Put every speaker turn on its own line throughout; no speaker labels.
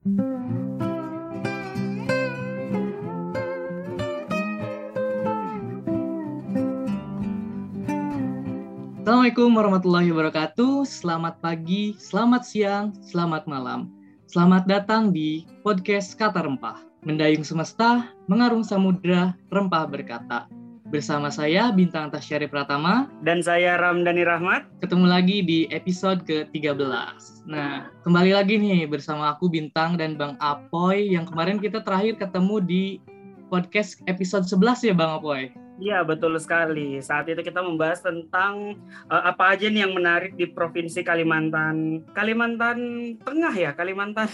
Assalamualaikum warahmatullahi wabarakatuh. Selamat pagi, selamat siang, selamat malam. Selamat datang di podcast Kata Rempah. Mendayung semesta, mengarung samudra, rempah berkata. Bersama saya Bintang Tasyari Pratama
dan saya Ramdhani Rahmat.
Ketemu lagi di episode ke-13. Nah, kembali lagi nih bersama aku Bintang dan Bang Apoy yang kemarin kita terakhir ketemu di podcast episode 11 ya Bang Apoy.
Iya betul sekali. Saat itu kita membahas tentang uh, apa aja nih yang menarik di provinsi Kalimantan, Kalimantan Tengah ya, Kalimantan.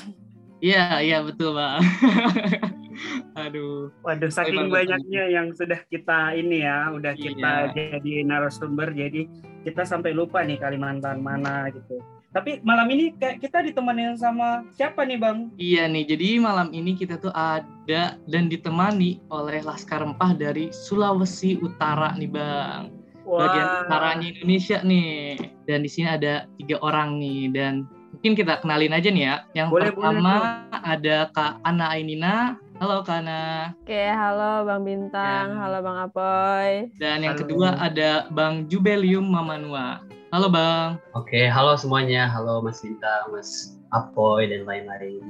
Iya iya betul bang. Aduh.
Waduh, saking banyaknya yang sudah kita ini ya, udah kita iya. jadi narasumber, jadi kita sampai lupa nih Kalimantan mana gitu. Tapi malam ini kayak kita ditemani sama siapa nih Bang?
Iya nih, jadi malam ini kita tuh ada dan ditemani oleh Laskar Rempah dari Sulawesi Utara nih Bang. Wow. Bagian utaranya Indonesia nih. Dan di sini ada tiga orang nih dan mungkin kita kenalin aja nih ya. Yang boleh, pertama boleh. ada Kak Ana Ainina. Halo Kak Ana.
Oke, halo Bang Bintang, ya. halo Bang Apoy.
Dan yang halo. kedua ada Bang Jubelium Mamanua. Halo Bang.
Oke, halo semuanya. Halo Mas Bintang, Mas Apoy, dan lain-lain.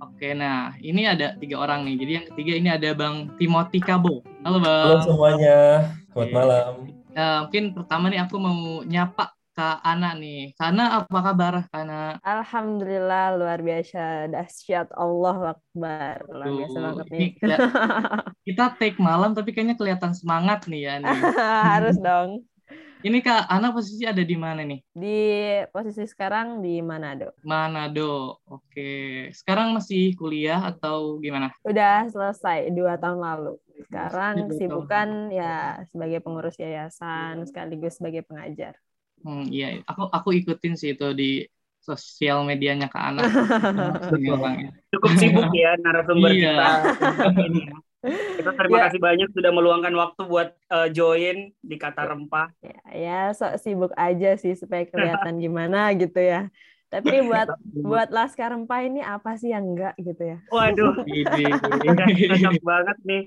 Oke, nah ini ada tiga orang nih. Jadi yang ketiga ini ada Bang Timothy Kabo. Halo Bang.
Halo semuanya. Selamat malam.
Uh, mungkin pertama nih aku mau nyapa Kak Ana nih. Karena apa kabar Ana?
Alhamdulillah luar biasa dahsyat Allah Akbar. Luar biasa banget nih.
kita take malam tapi kayaknya kelihatan semangat nih ya nih.
Harus dong.
Ini Kak Ana posisi ada di mana nih?
Di posisi sekarang di Manado.
Manado, oke. Sekarang masih kuliah atau gimana?
Udah selesai dua tahun lalu. Sekarang sibukan ya sebagai pengurus yayasan sekaligus sebagai pengajar.
Hmm, iya, aku aku ikutin sih itu di sosial medianya Kak Ana.
Cukup sibuk ya narasumber iya. kita. Kita terima ya. kasih banyak sudah meluangkan waktu buat uh, join di kata rempah.
Ya, ya sok sibuk aja sih supaya kelihatan gimana gitu ya. Tapi buat buat laskar rempah ini apa sih yang enggak gitu ya?
Waduh, cocok banget nih.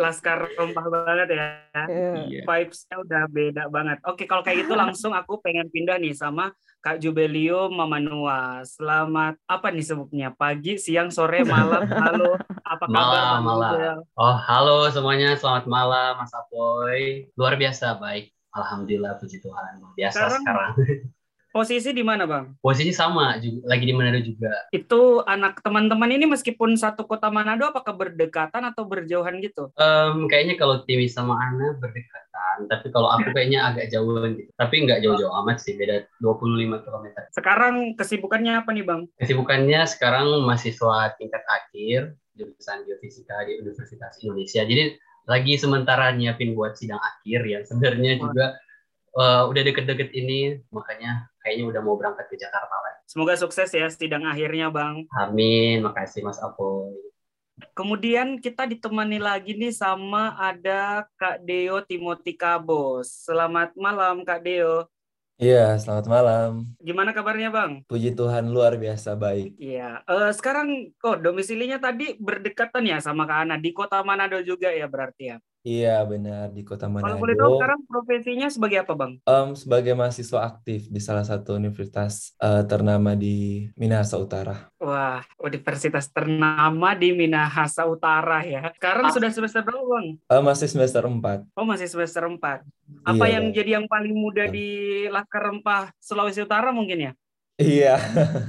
Laskar rempah banget ya. Yeah. Vibes-nya udah beda banget. Oke, kalau kayak gitu langsung aku pengen pindah nih sama Kak Jubelio Mamanua. Selamat apa nih sebutnya? Pagi, siang, sore, malam. Halo, apa kabar?
Malam, malam. Oh, halo semuanya. Selamat malam, Mas Apoy. Luar biasa baik. Alhamdulillah, puji Tuhan. Biasa sekarang. sekarang.
Posisi di mana, Bang?
Posisi sama, juga, lagi di Manado juga.
Itu anak teman-teman ini meskipun satu kota Manado, apakah berdekatan atau berjauhan gitu?
Um, kayaknya kalau Tiwi sama Ana berdekatan, tapi kalau aku kayaknya agak jauhan gitu. Tapi nggak jauh-jauh amat sih, beda 25 km.
Sekarang kesibukannya apa nih, Bang?
Kesibukannya sekarang mahasiswa tingkat akhir, jurusan geofisika di Universitas Indonesia. Jadi lagi sementara nyiapin buat sidang akhir yang sebenarnya juga uh, udah deket-deket ini makanya kayaknya udah mau berangkat ke Jakarta lah.
Semoga sukses ya sidang akhirnya Bang.
Amin, makasih Mas Apoy.
Kemudian kita ditemani lagi nih sama ada Kak Deo Timothy Kabos. Selamat malam Kak Deo.
Iya, selamat malam.
Gimana kabarnya, Bang?
Puji Tuhan luar biasa baik.
Iya. Uh, sekarang kok domisilinya tadi berdekatan ya sama Kak Ana di Kota Manado juga ya berarti ya?
Iya benar di kota Manado.
Kalau boleh tahu sekarang profesinya sebagai apa bang?
Um, sebagai mahasiswa aktif di salah satu universitas uh, ternama di Minahasa Utara.
Wah, universitas ternama di Minahasa Utara ya. Sekarang ah. sudah semester berapa bang?
Uh, masih semester 4.
Oh masih semester 4. Apa iya, yang bang. jadi yang paling muda di Laskar Rempah Sulawesi Utara mungkin ya?
Iya,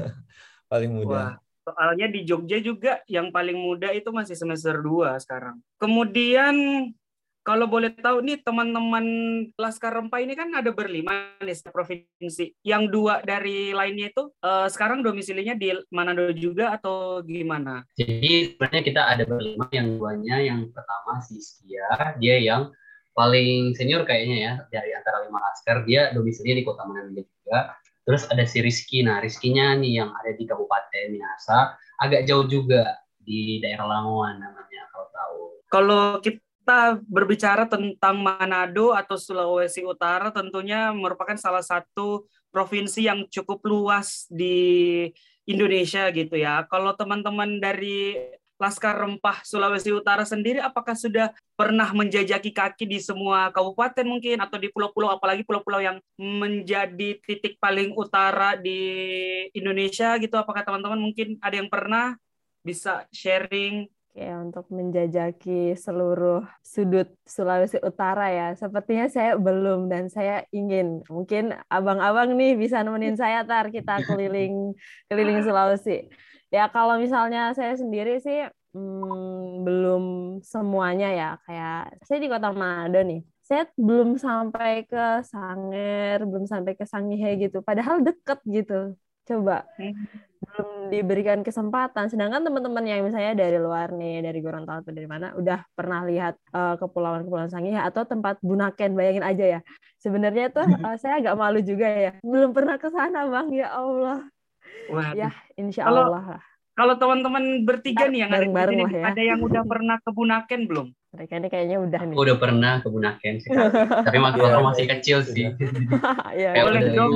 paling muda.
Wah. Soalnya di Jogja juga yang paling muda itu masih semester 2 sekarang. Kemudian kalau boleh tahu nih teman-teman Laskar Rempah ini kan ada berlima nih provinsi. Yang dua dari lainnya itu uh, sekarang domisilinya di Manado juga atau gimana?
Jadi sebenarnya kita ada berlima. Yang duanya yang pertama si Skia, dia yang paling senior kayaknya ya dari antara lima Laskar. Dia domisilinya di Kota Manado juga. Terus ada si Rizky. Nah Rizkynya nih yang ada di Kabupaten Minahasa. Agak jauh juga di daerah Langoan namanya kalau tahu.
Kalau kita kita berbicara tentang Manado atau Sulawesi Utara tentunya merupakan salah satu provinsi yang cukup luas di Indonesia gitu ya. Kalau teman-teman dari Laskar Rempah Sulawesi Utara sendiri apakah sudah pernah menjajaki kaki di semua kabupaten mungkin atau di pulau-pulau apalagi pulau-pulau yang menjadi titik paling utara di Indonesia gitu apakah teman-teman mungkin ada yang pernah bisa sharing
Oke, untuk menjajaki seluruh sudut Sulawesi Utara ya. Sepertinya saya belum dan saya ingin. Mungkin abang-abang nih bisa nemenin saya tar kita keliling keliling Sulawesi. Ya kalau misalnya saya sendiri sih hmm, belum semuanya ya. Kayak saya di Kota Manado nih. Saya belum sampai ke Sanger, belum sampai ke Sangihe gitu. Padahal deket gitu. Coba belum diberikan kesempatan. Sedangkan teman-teman yang misalnya dari luar nih, dari Gorontalo atau dari mana, udah pernah lihat uh, kepulauan-kepulauan Sangihe atau tempat Bunaken, bayangin aja ya. Sebenarnya tuh uh, saya agak malu juga ya, belum pernah ke sana bang, ya Allah.
Waduh.
Ya, insya Allah lah.
Kalau teman-teman bertiga nih yang ada di sini,
ya.
ada yang udah pernah ke Bunaken belum?
Mereka ini kayaknya udah nih.
Aku udah pernah ke Bunaken sekali. Tapi waktu
Iya.
aku masih kecil sih.
ya,
Boleh dong.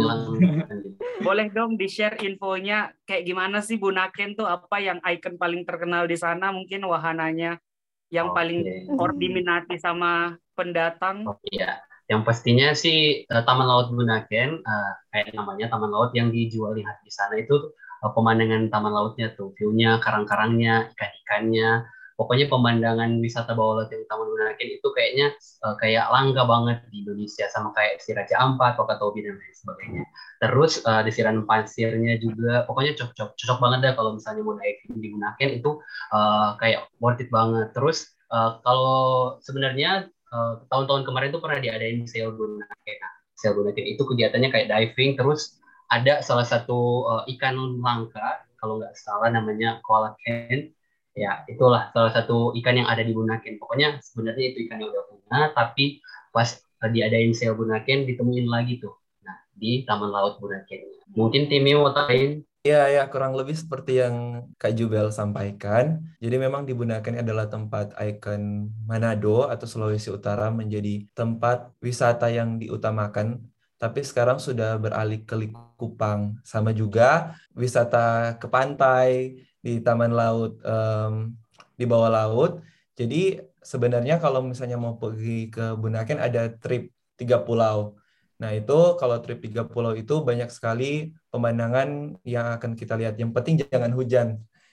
Boleh dong di-share infonya kayak gimana sih Bunaken tuh apa yang ikon paling terkenal di sana mungkin wahananya yang paling
Oke.
or diminati sama pendatang.
Oh, Iya, yang pastinya sih eh, Taman Laut Bunaken, eh, kayak namanya Taman Laut yang dijual lihat di sana itu eh, pemandangan taman lautnya tuh, view-nya, karang-karangnya, ikan-ikannya, pokoknya pemandangan wisata bawah laut yang Taman Bunaken itu kayaknya eh, kayak langka banget di Indonesia, sama kayak si Raja Ampat, Wakatobi dan lain sebagainya. Terus eh, desiran pasirnya juga, pokoknya cocok cocok banget deh kalau misalnya mau diving di Bunaken itu eh, kayak worth it banget. Terus eh, kalau sebenarnya eh, tahun-tahun kemarin tuh pernah diadain sail Bunaken. Nah, sail Bunaken itu kegiatannya kayak diving, terus ada salah satu eh, ikan langka, kalau nggak salah namanya koala ken. Ya, itulah salah satu ikan yang ada di Bunaken. Pokoknya sebenarnya itu ikan yang udah punah, tapi pas diadain sail Bunaken ditemuin lagi tuh. Nah, di Taman Laut Bunaken. Mungkin timnya mau tambahin
Iya, ya, kurang lebih seperti yang Kak Jubel sampaikan. Jadi memang di Bunaken adalah tempat ikon Manado atau Sulawesi Utara menjadi tempat wisata yang diutamakan. Tapi sekarang sudah beralih ke Likupang. Sama juga wisata ke pantai, di taman laut, em, di bawah laut. Jadi sebenarnya kalau misalnya mau pergi ke Bunaken ada trip tiga pulau. Nah, itu kalau trip tiga pulau itu banyak sekali pemandangan yang akan kita lihat. Yang penting jangan hujan.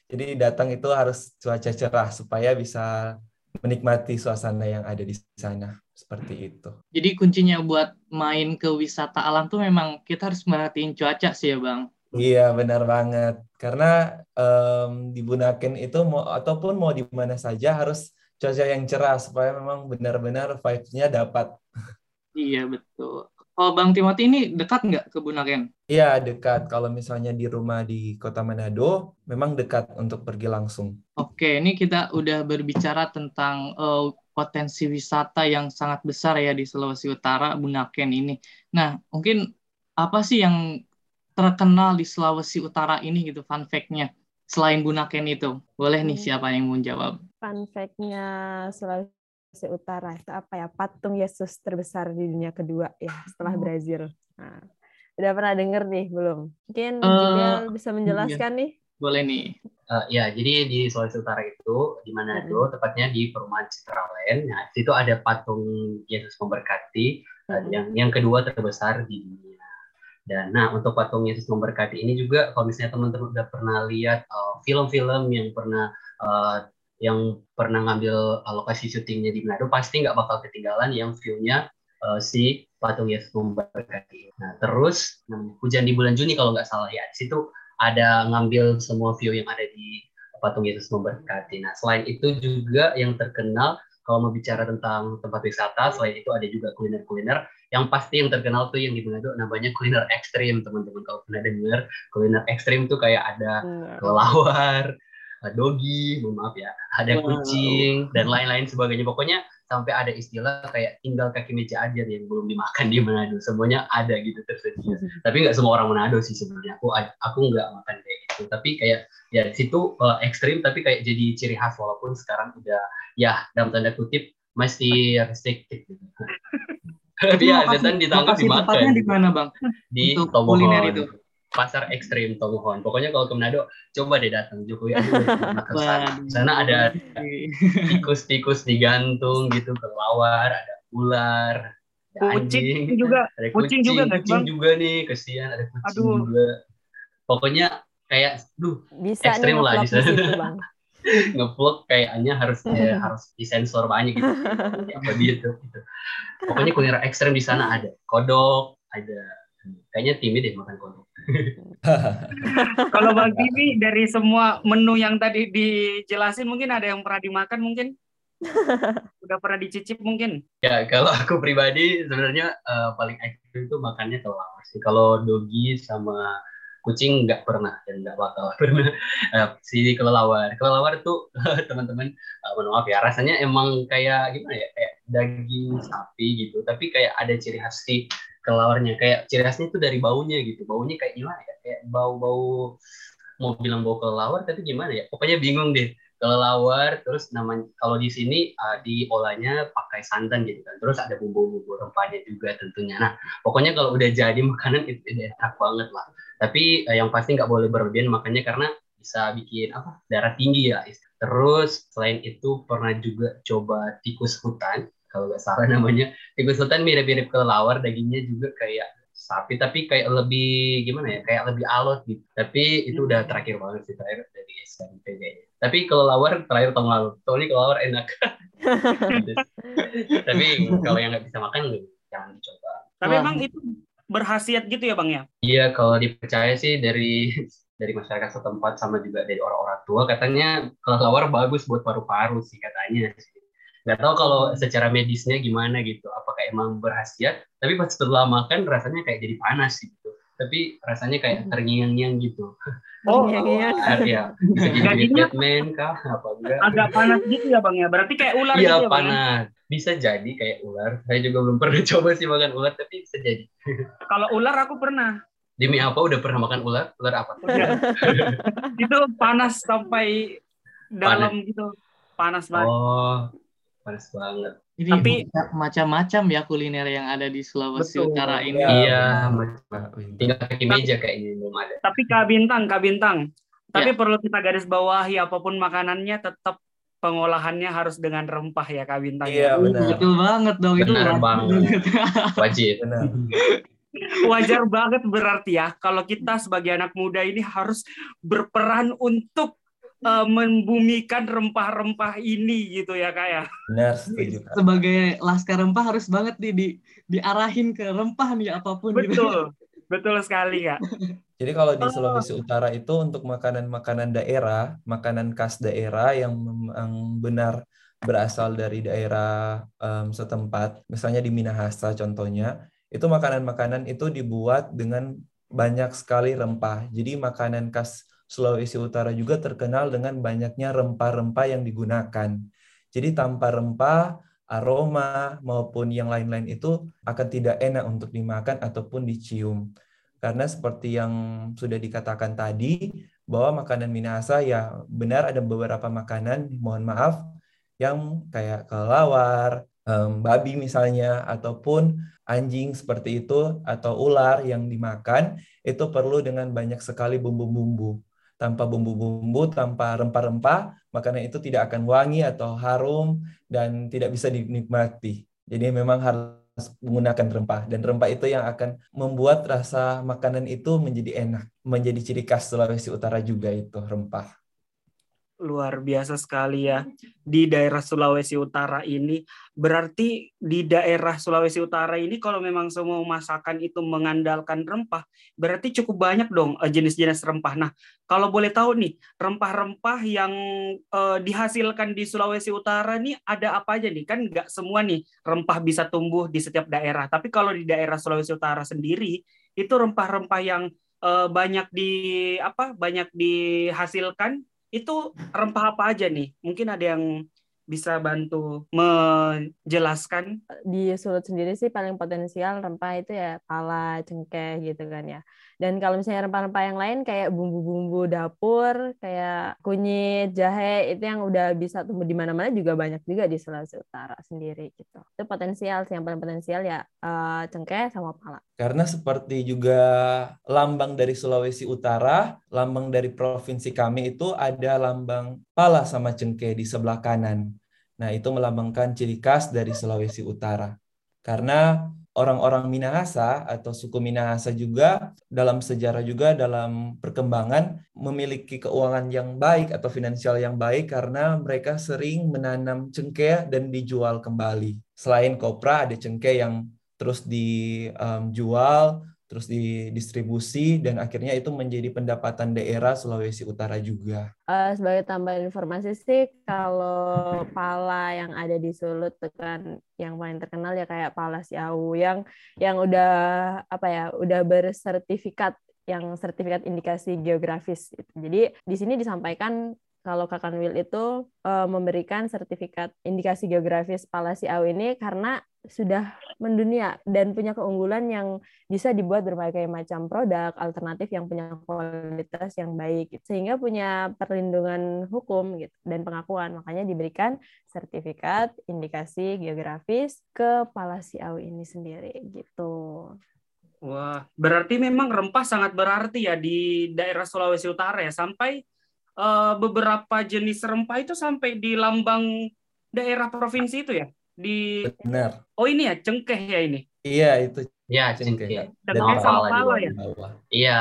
Jadi datang itu harus cuaca cerah supaya bisa menikmati suasana yang ada di sana. Seperti itu.
Jadi kuncinya buat main ke wisata alam tuh memang kita harus merhatiin cuaca sih ya bang.
Iya, benar banget. Karena em, di Bunaken itu mau ataupun mau di mana saja harus cuaca yang cerah supaya memang benar-benar vibes-nya dapat.
Iya betul. Kalau Bang Timothy ini dekat nggak ke Bunaken?
Iya, dekat. Kalau misalnya di rumah di Kota Manado, memang dekat untuk pergi langsung.
Oke, ini kita udah berbicara tentang eh, potensi wisata yang sangat besar ya di Sulawesi Utara, Bunaken ini. Nah, mungkin apa sih yang terkenal di Sulawesi Utara ini gitu, fun fact-nya selain Bunaken itu? Boleh nih
Hmm.
siapa yang mau jawab?
Fun fact-nya Sulawesi Utara itu apa ya? Patung Yesus terbesar di dunia kedua ya setelah
Oh.
Brazil. Nah, udah pernah denger nih belum? Mungkin Julial bisa menjelaskan nih.
Boleh nih.
Eh, ya, jadi di Sulawesi Utara itu, di Manado, tepatnya di perumahan Citraland. Nah, di situ ada patung Yesus memberkati,
Mm-mm.
yang yang kedua terbesar di dunia. Dan nah, untuk patung Yesus memberkati ini juga, kalau misalnya teman-teman udah pernah lihat eh, film-film yang pernah eh, yang pernah ngambil eh, lokasi syutingnya di Manado, pasti nggak bakal ketinggalan yang view-nya eh, si patung Yesus memberkati. Nah, terus hujan di bulan Juni kalau nggak salah ya, di situ ada ngambil semua view yang ada di patung Yesus memberkati. Nah, selain itu juga yang terkenal kalau mau bicara tentang tempat wisata, selain itu ada juga kuliner-kuliner yang pasti yang terkenal tuh yang di Manado namanya kuliner ekstrim, teman-teman. Kalau pernah dengar kuliner ekstrim tuh kayak ada
Nah,
kelelawar, dogi, mohon maaf ya, ada
Wow.
kucing dan lain-lain sebagainya. Pokoknya sampai ada istilah kayak tinggal kaki meja aja yang belum dimakan di Manado. Semuanya ada gitu tersedia. Tapi nggak semua orang Manado sih sebenarnya. Aku aku nggak makan kayak gitu. Tapi kayak ya di situ eh, ekstrim tapi kayak jadi ciri khas walaupun sekarang udah ya dalam tanda kutip masih restricted gitu.
Tapi
Iya, setan ditangkap
lokasi tempatnya di mana bang?
di
untuk
Tomohon.
kuliner itu?
pasar ekstrim Tomohon. Pokoknya kalau ke Manado coba deh datang Jokowi ke sana. sana ada tikus-tikus digantung gitu kelawar, ada ular, ada
kucing
anjing,
juga
ada
kucing, juga nggak
kucing
bang?
juga nih kesian ada kucing
Aduh.
juga. Pokoknya kayak, duh
Bisa
Ekstrim lah di
di
sana.
situ, Bang.
Ngevlog kayaknya harus ya, harus disensor banyak gitu apa gitu, gitu. pokoknya kuliner ekstrem di sana ada kodok ada kayaknya timid deh makan kodok
Kalau Bang Timi dari semua menu yang tadi dijelasin mungkin ada yang pernah dimakan mungkin? Udah pernah dicicip mungkin?
ya kalau aku pribadi sebenarnya eh, paling ekstrim itu makannya kelelawar sih kalau dogi sama kucing nggak pernah dan nggak bakal pernah Eh, si kelelawar. Kelelawar tuh teman-teman eh, mohon maaf ya rasanya emang kayak gimana ya kayak daging sapi gitu. Tapi kayak ada ciri khas si kelelawarnya kayak ciri khasnya tuh dari baunya gitu. Baunya kayak gimana ya kayak bau-bau mau bilang bau kelelawar tapi gimana ya pokoknya bingung deh. Kelelawar terus namanya kalau di sini uh, diolahnya pakai santan gitu kan. Terus ada bumbu-bumbu rempahnya juga tentunya. Nah pokoknya kalau udah jadi makanan itu enak banget lah tapi uh, yang pasti nggak boleh berlebihan makanya karena bisa bikin apa darah tinggi ya. Terus selain itu pernah juga coba tikus hutan kalau nggak salah namanya. Tikus hutan mirip-mirip kelelawar dagingnya juga kayak sapi tapi kayak lebih gimana ya kayak lebih alot gitu. Tapi itu udah terakhir banget sih terakhir dari SMP kayaknya. Tapi kalau lawar terakhir tahun lalu soalnya kalau lawar enak. Tapi kalau yang nggak bisa makan jangan dicoba.
Tapi emang itu berhasiat gitu ya Bang ya?
iya kalau dipercaya sih dari dari masyarakat setempat sama juga dari orang-orang tua katanya kalau lawar bagus buat paru-paru sih katanya nggak tahu kalau secara medisnya gimana gitu apakah emang berhasiat tapi pas setelah makan rasanya kayak jadi panas gitu tapi rasanya kayak terngiang-ngiang gitu
Oh,
Iya, iya.
Ya bisa jadi Batman kah apa enggak
agak panas gitu ya Bang ya? Berarti kayak ular
iya
gitu ya Bang? ya?
panas bisa jadi kayak ular saya juga belum pernah coba sih makan ular tapi bisa jadi
Kalau ular aku pernah.
demi apa udah pernah makan ular ular apa
Udah. itu panas sampai dalam gitu. Panas banget.
oh panas banget
Ini
Tapi-
maca- macam-macam ya kuliner yang ada di Sulawesi
Betul.
Utara ini.
Ya,
iya
benar.
macam tinggal kaki meja kayaknya belum ada
Tapi Kak Bintang, Kak Bintang. Tapi
Ya.
perlu kita garis bawahi apa pun makanannya tetap pengolahannya harus dengan rempah ya Kak Bintang. ya.
Iya, benar.
Betul banget dong itu.
Benar banget. wajib
Benar.
Wajar banget berarti ya kalau kita sebagai anak muda ini harus berperan untuk eh, membumikan rempah-rempah ini gitu ya Kak ya.
Benar, setuju. Kak.
Sebagai laskar rempah harus banget nih di diarahin ke rempah nih apa pun gitu.
Betul. Betul sekali Kak.
Jadi kalau di
Oh.
Sulawesi Utara itu untuk makanan-makanan daerah, makanan khas daerah yang memang benar berasal dari daerah em, setempat, misalnya di Minahasa contohnya, itu makanan-makanan itu dibuat dengan banyak sekali rempah. Jadi makanan khas Sulawesi Utara juga terkenal dengan banyaknya rempah-rempah yang digunakan. Jadi tanpa rempah, aroma maupun yang lain-lain itu akan tidak enak untuk dimakan ataupun dicium. Karena seperti yang sudah dikatakan tadi, bahwa makanan Minahasa ya benar ada beberapa makanan, mohon maaf, yang kayak kelelawar, em, babi misalnya, ataupun anjing seperti itu, atau ular yang dimakan, itu perlu dengan banyak sekali bumbu-bumbu. Tanpa bumbu-bumbu, tanpa rempah-rempah, makanan itu tidak akan wangi atau harum dan tidak bisa dinikmati. Jadi memang harus menggunakan rempah dan rempah itu yang akan membuat rasa makanan itu menjadi enak, menjadi ciri khas Sulawesi Utara juga itu rempah.
Luar biasa sekali ya di daerah Sulawesi Utara ini. Berarti di daerah Sulawesi Utara ini kalau memang semua masakan itu mengandalkan rempah, berarti cukup banyak dong eh, jenis-jenis rempah. Nah, kalau boleh tahu nih, rempah-rempah yang eh, dihasilkan di Sulawesi Utara nih ada apa aja nih? Kan nggak semua nih rempah bisa tumbuh di setiap daerah. Tapi kalau di daerah Sulawesi Utara sendiri, itu rempah-rempah yang eh, banyak di apa? Banyak dihasilkan itu rempah apa aja nih? Mungkin ada yang bisa bantu menjelaskan.
di Sulut sendiri sih paling potensial rempah itu ya pala, cengkeh gitu kan ya. Dan kalau misalnya rempah-rempah yang lain kayak bumbu-bumbu dapur, kayak kunyit, jahe itu yang udah bisa tumbuh di mana-mana juga banyak juga di Sulawesi Utara sendiri gitu. Itu potensial sih yang paling potensial ya uh, cengkeh sama pala.
Karena seperti juga lambang dari Sulawesi Utara, lambang dari provinsi kami itu ada lambang pala sama cengkeh di sebelah kanan. Nah, itu melambangkan ciri khas dari Sulawesi Utara. Karena orang-orang Minahasa atau suku Minahasa juga dalam sejarah juga dalam perkembangan memiliki keuangan yang baik atau finansial yang baik karena mereka sering menanam cengkeh dan dijual kembali. Selain kopra ada cengkeh yang terus dijual um, terus didistribusi dan akhirnya itu menjadi pendapatan daerah Sulawesi Utara juga.
Uh, sebagai tambahan informasi sih kalau pala yang ada di Sulut kan yang paling terkenal ya kayak pala Siau yang yang udah apa ya udah bersertifikat yang sertifikat indikasi geografis. Jadi di sini disampaikan kalau Kakanwil itu uh, memberikan sertifikat indikasi geografis pala Siau ini karena sudah mendunia dan punya keunggulan yang bisa dibuat berbagai macam produk alternatif yang punya kualitas yang baik sehingga punya perlindungan hukum gitu dan pengakuan makanya diberikan sertifikat indikasi geografis ke Palasiau ini sendiri gitu.
Wah, berarti memang rempah sangat berarti ya di daerah Sulawesi Utara ya sampai uh, beberapa jenis rempah itu sampai di lambang daerah provinsi itu ya? Di
Benar.
Oh ini ya cengkeh ya ini.
Iya itu.
Iya cengkeh.
Dan sama pala ya.
Iya.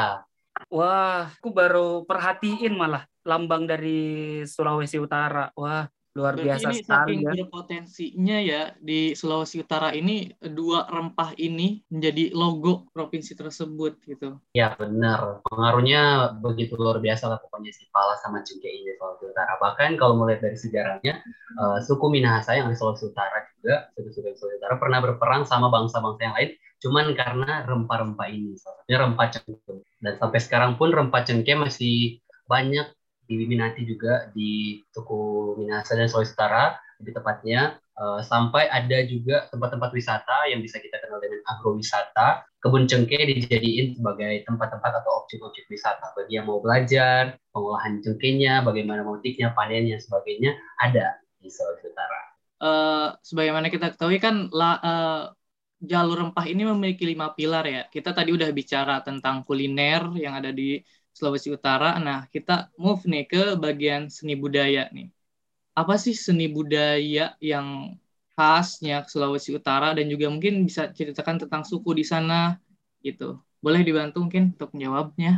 Wah, aku baru perhatiin malah lambang dari Sulawesi Utara. Wah, luar Berarti biasa
ini sekali saking ya. berpotensinya ya di Sulawesi Utara ini dua rempah ini menjadi logo provinsi tersebut gitu.
Ya benar, pengaruhnya begitu luar biasa lah pokoknya si Pala sama Cengkeh ini Sulawesi Utara. Bahkan kalau melihat dari sejarahnya, uh, suku Minahasa yang di Sulawesi Utara juga, suku-suku Sulawesi Utara pernah berperang sama bangsa-bangsa yang lain, cuman karena rempah-rempah ini, salah rempah cengkeh. Dan sampai sekarang pun rempah cengkeh masih banyak diminati juga di suku Minahasa dan Sulawesi Utara lebih tepatnya uh, sampai ada juga tempat-tempat wisata yang bisa kita kenal dengan agrowisata kebun cengkeh dijadiin sebagai tempat-tempat atau objek-objek wisata bagi yang mau belajar pengolahan cengkehnya bagaimana motifnya panennya sebagainya ada di Sulawesi Utara.
Uh, sebagaimana kita ketahui kan la, uh, jalur rempah ini memiliki lima pilar ya. Kita tadi udah bicara tentang kuliner yang ada di Sulawesi Utara. Nah, kita move nih ke bagian seni budaya nih. Apa sih seni budaya yang khasnya Sulawesi Utara dan juga mungkin bisa ceritakan tentang suku di sana gitu. Boleh dibantu mungkin untuk menjawabnya?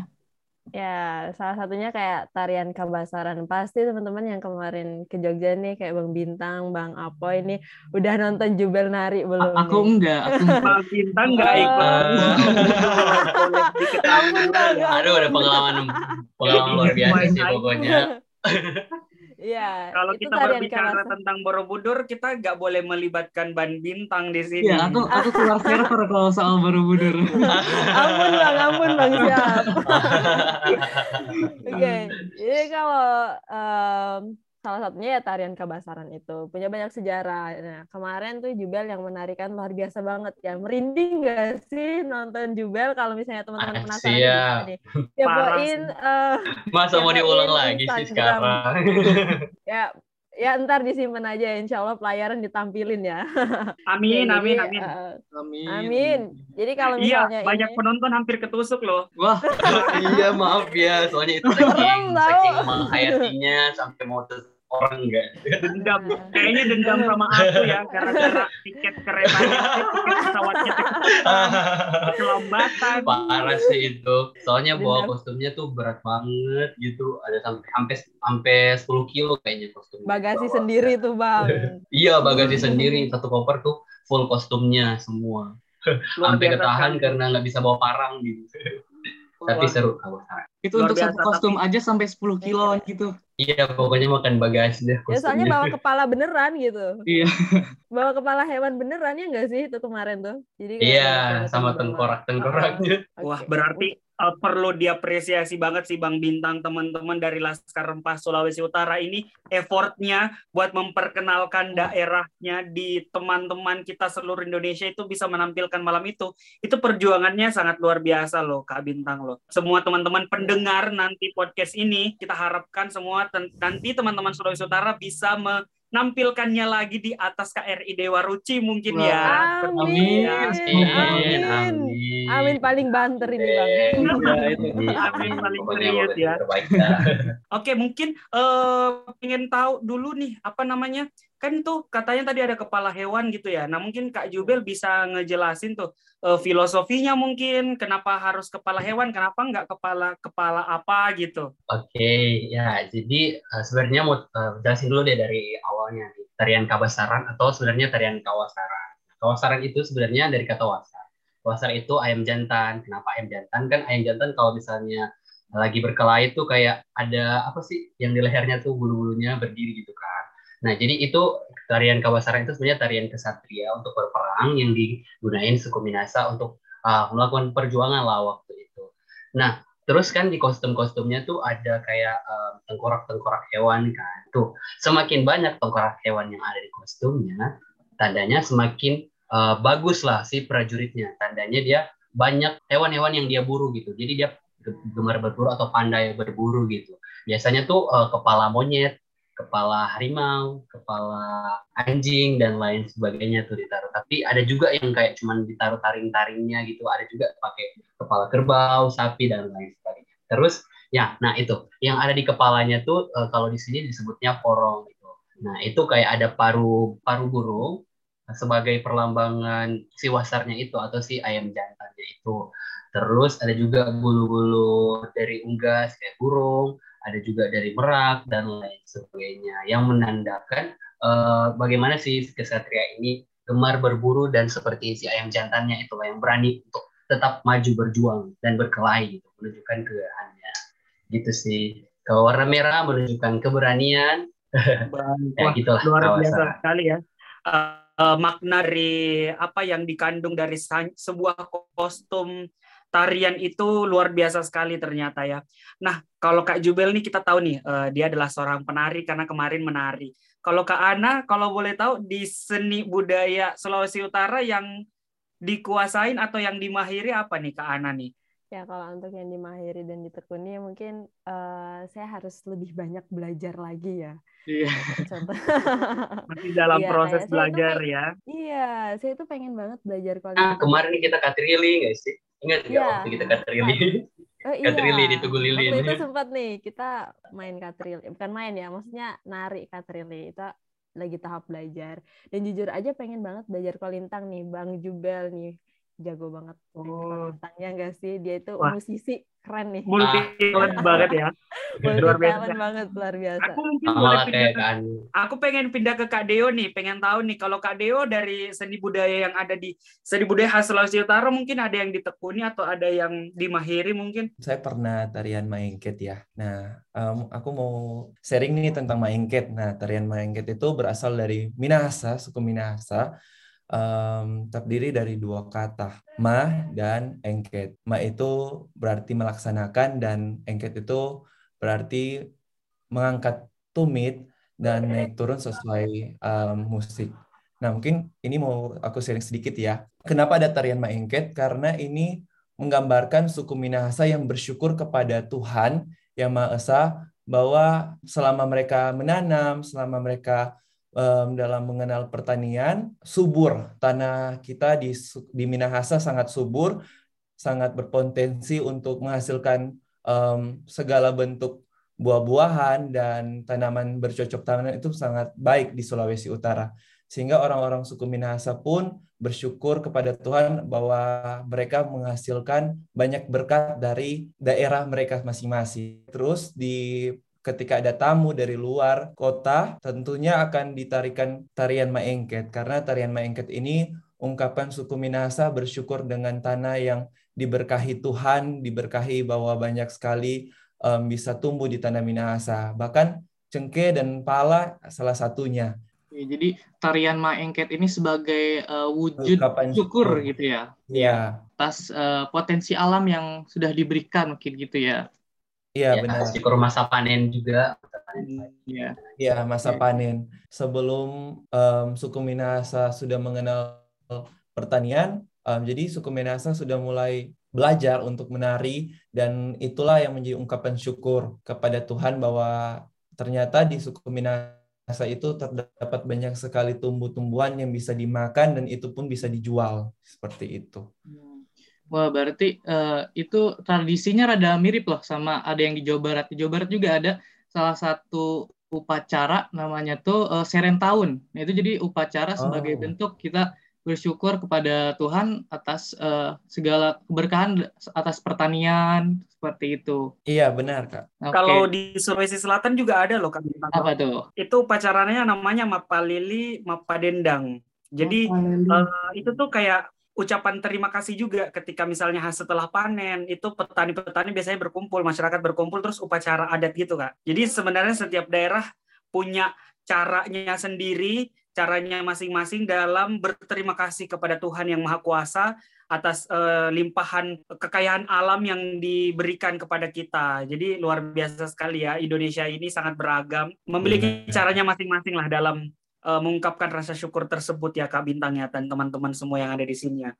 Ya, salah satunya kayak tarian kabasaran. Pasti teman-teman yang kemarin ke Jogja nih kayak Bang Bintang, Bang Apo ini udah nonton Jubel Nari belum?
A aku nih? enggak, aku
Bang Bintang enggak ikut.
Aduh, ada pengalaman pengalaman luar biasa sih pokoknya.
Iya.
Kalau kita berbicara kawasan. tentang Borobudur, kita nggak boleh melibatkan ban bintang di sini.
Iya, aku aku keluar server kalau soal Borobudur.
ampun bang, ampun bang siap. Oke, okay. jadi kalau um, salah satunya ya tarian kebasaran itu. Punya banyak sejarah. Nah kemarin tuh Jubel yang menarikan luar biasa banget ya. Merinding gak sih nonton Jubel? Kalau misalnya teman-teman penasaran
Siap.
Ya poin. Uh,
Masa mau diulang lagi sih sekarang?
ya ya ntar disimpan aja. Insya Allah pelayaran ditampilin ya.
Amin ya, amin jadi, amin.
uh, amin. amin. Jadi kalau iya, misalnya
iya banyak ini... penonton hampir ketusuk loh.
Wah iya maaf ya. Soalnya itu saking saking menghayatinya sampai mau orang enggak.
Dendam. Kayaknya dendam sama aku ya gara-gara tiket keretanya tiket pesawatnya. Kelambatan
parah sih itu. Soalnya bawa kostumnya tuh berat banget gitu. Ada sampai sampai sampai 10 kilo kayaknya kostum
bagasi sendiri tuh bang.
Iya bagasi sendiri. Satu koper tuh full kostumnya semua. Sampai ketahan karena nggak bisa bawa parang gitu. Tapi seru
Oke, Itu
Luar
untuk satu kostum
tapi-
aja sampai 10 kiloan gitu.
Iya, pokoknya makan bagasi deh.
Ya soalnya bawa kepala beneran gitu.
Iya.
Bawa kepala hewan beneran ya nggak sih itu kemarin tuh? Jadi
Iya, sama tengkorak-tengkoraknya.
Oke.
Wah, berarti uh, perlu diapresiasi banget sih Bang Bintang teman-teman dari Laskar Rempah Sulawesi Utara ini effortnya buat memperkenalkan daerahnya di teman-teman kita seluruh Indonesia itu bisa menampilkan malam itu. Itu perjuangannya sangat luar biasa loh Kak Bintang loh. Semua teman-teman pendengar nanti podcast ini kita harapkan semua nanti teman-teman Sulawesi Utara bisa menampilkannya lagi di atas KRI Dewa Ruci mungkin ya.
Amin.
Amin.
Amin.
Amin.
Amin paling banter ini bang.
Itu.
Amin, paling
momen
ya. Oke, mungkin eh pengen tahu dulu nih apa namanya? Kan tuh katanya tadi ada kepala hewan gitu ya. Nah, mungkin Kak Jubel bisa ngejelasin tuh eh, filosofinya mungkin kenapa harus kepala hewan, kenapa nggak kepala kepala apa gitu.
Oke, ya jadi eh, sebenarnya mau eh, jelasin dulu deh dari awalnya tarian kabasaran atau sebenarnya tarian kawasaran. Kawasaran itu sebenarnya dari kata wasar. Wasar itu ayam jantan. Kenapa ayam jantan? Kan ayam jantan kalau misalnya lagi berkelahi tuh kayak ada apa sih yang di lehernya tuh bulu-bulunya berdiri gitu kan. Nah, jadi itu tarian kawasaran itu sebenarnya tarian kesatria untuk berperang yang digunain suku Minasa untuk uh, melakukan perjuangan lah waktu itu. Nah, terus kan di kostum-kostumnya tuh ada kayak um, tengkorak-tengkorak hewan kan. Tuh, semakin banyak tengkorak hewan yang ada di kostumnya, tandanya semakin uh, bagus lah si prajuritnya. Tandanya dia banyak hewan-hewan yang dia buru gitu. Jadi dia gemar berburu atau pandai berburu gitu. Biasanya tuh uh, kepala monyet, kepala harimau, kepala anjing dan lain sebagainya tuh ditaruh. Tapi ada juga yang kayak cuman ditaruh taring-taringnya gitu. Ada juga pakai kepala kerbau, sapi dan lain sebagainya. Terus ya, nah itu yang ada di kepalanya tuh uh, kalau di sini disebutnya porong gitu. Nah, itu kayak ada paru paru burung sebagai perlambangan si wasarnya itu atau si ayam jantannya itu. Terus ada juga bulu-bulu dari unggas kayak burung, ada juga dari merak dan lain sebagainya yang menandakan uh, bagaimana si kesatria ini gemar berburu dan seperti si ayam jantannya itu yang berani untuk tetap maju berjuang dan berkelahi gitu menunjukkan kegagahannya gitu sih. Kalau warna merah menunjukkan keberanian. Ya gitulah
luar biasa
kawasan.
sekali ya. Uh, uh, makna dari apa yang dikandung dari sebuah kostum tarian itu luar biasa sekali ternyata ya. Nah, kalau Kak Jubel nih kita tahu nih, uh, dia adalah seorang penari karena kemarin menari. Kalau Kak Ana, kalau boleh tahu di seni budaya Sulawesi Utara yang dikuasain atau yang dimahiri apa nih Kak Ana nih?
Ya kalau untuk yang dimahiri dan ditekuni ya mungkin eh, saya harus lebih banyak belajar lagi ya.
Iya.
Contoh.
Masih dalam
Iya,
proses belajar
kayak-
ya.
Iya, saya tuh pengen banget belajar kalau
nah kemarin nih kita katrili nggak sih ingat nggak
Iya.
waktu kita katrili
Oh,
Katrili di Tugu Lilin.
Waktu itu sempat nih kita main katrili, bukan main ya, maksudnya nari katrili. Itu lagi tahap belajar. Dan jujur aja pengen banget belajar kolintang nih, Bang Jubel nih. Jago banget
Oh.
kolintangnya enggak sih? Dia itu
Wah.
musisi keren nih.
Multi talent banget ya.
Multi
luar biasa.
talent banget, luar biasa.
Aku mungkin boleh
lah
pindah ke
kan
Aku pengen pindah ke Kak Deo nih, pengen tahu nih kalau Kak Deo dari seni budaya yang ada di seni budaya khas Sulawesi Utara mungkin ada yang ditekuni atau ada yang dimahiri mungkin.
Saya pernah tarian maengket ya. Nah, em, aku mau sharing nih tentang maengket. Nah, tarian maengket itu berasal dari Minahasa, suku Minahasa. Em, terdiri dari dua kata, ma dan engket. Ma itu berarti melaksanakan dan engket itu berarti mengangkat tumit dan naik turun sesuai em, musik. Nah, mungkin ini mau aku sharing sedikit ya. Kenapa ada tarian maengket? Karena ini menggambarkan suku Minahasa yang bersyukur kepada Tuhan Yang Maha Esa bahwa selama mereka menanam, selama mereka em, dalam mengenal pertanian, subur tanah kita di di Minahasa sangat subur, sangat berpotensi untuk menghasilkan em, segala bentuk buah-buahan dan tanaman bercocok tanam itu sangat baik di Sulawesi Utara. Sehingga orang-orang suku Minahasa pun bersyukur kepada Tuhan bahwa mereka menghasilkan banyak berkat dari daerah mereka masing-masing. Terus di ketika ada tamu dari luar kota, tentunya akan ditarikan tarian maengket karena tarian maengket ini ungkapan suku Minahasa bersyukur dengan tanah yang diberkahi Tuhan, diberkahi bahwa banyak sekali um, bisa tumbuh di tanah Minahasa. Bahkan cengkeh dan pala salah satunya.
Ya, jadi tarian maengket ini sebagai uh, wujud Kapan syukur gitu ya.
Iya.
Atas uh, potensi alam yang sudah diberikan mungkin gitu ya.
Iya ya, benar.
Syukur masa panen juga.
Iya. Iya masa ya. panen. Sebelum um, suku Minahasa sudah mengenal pertanian, um, jadi suku Minahasa sudah mulai belajar untuk menari dan itulah yang menjadi ungkapan syukur kepada Tuhan bahwa ternyata di suku Minahasa itu terdapat banyak sekali tumbuh-tumbuhan yang bisa dimakan dan itu pun bisa dijual seperti itu.
Hmm. Wah, berarti uh, itu tradisinya rada mirip loh sama ada yang di Jawa Barat. Di Jawa Barat juga ada salah satu upacara namanya tuh uh, Serentahun. Nah, itu jadi upacara sebagai oh. bentuk kita bersyukur kepada Tuhan atas uh, segala keberkahan atas pertanian seperti itu.
Iya benar kak.
Okay. Kalau di Sulawesi Selatan juga ada loh kak.
Apa tuh?
Itu upacaranya namanya Mapalili Mapadendang. Jadi uh, itu tuh kayak ucapan terima kasih juga ketika misalnya setelah panen itu petani-petani biasanya berkumpul, masyarakat berkumpul terus upacara adat gitu kak. Jadi sebenarnya setiap daerah punya caranya sendiri, caranya masing-masing dalam berterima kasih kepada Tuhan yang Maha Kuasa atas uh, limpahan kekayaan alam yang diberikan kepada kita. Jadi luar biasa sekali ya Indonesia ini sangat beragam, memiliki caranya masing-masing lah dalam uh, mengungkapkan rasa syukur tersebut ya Kak Bintang ya dan teman-teman semua yang ada di sini ya.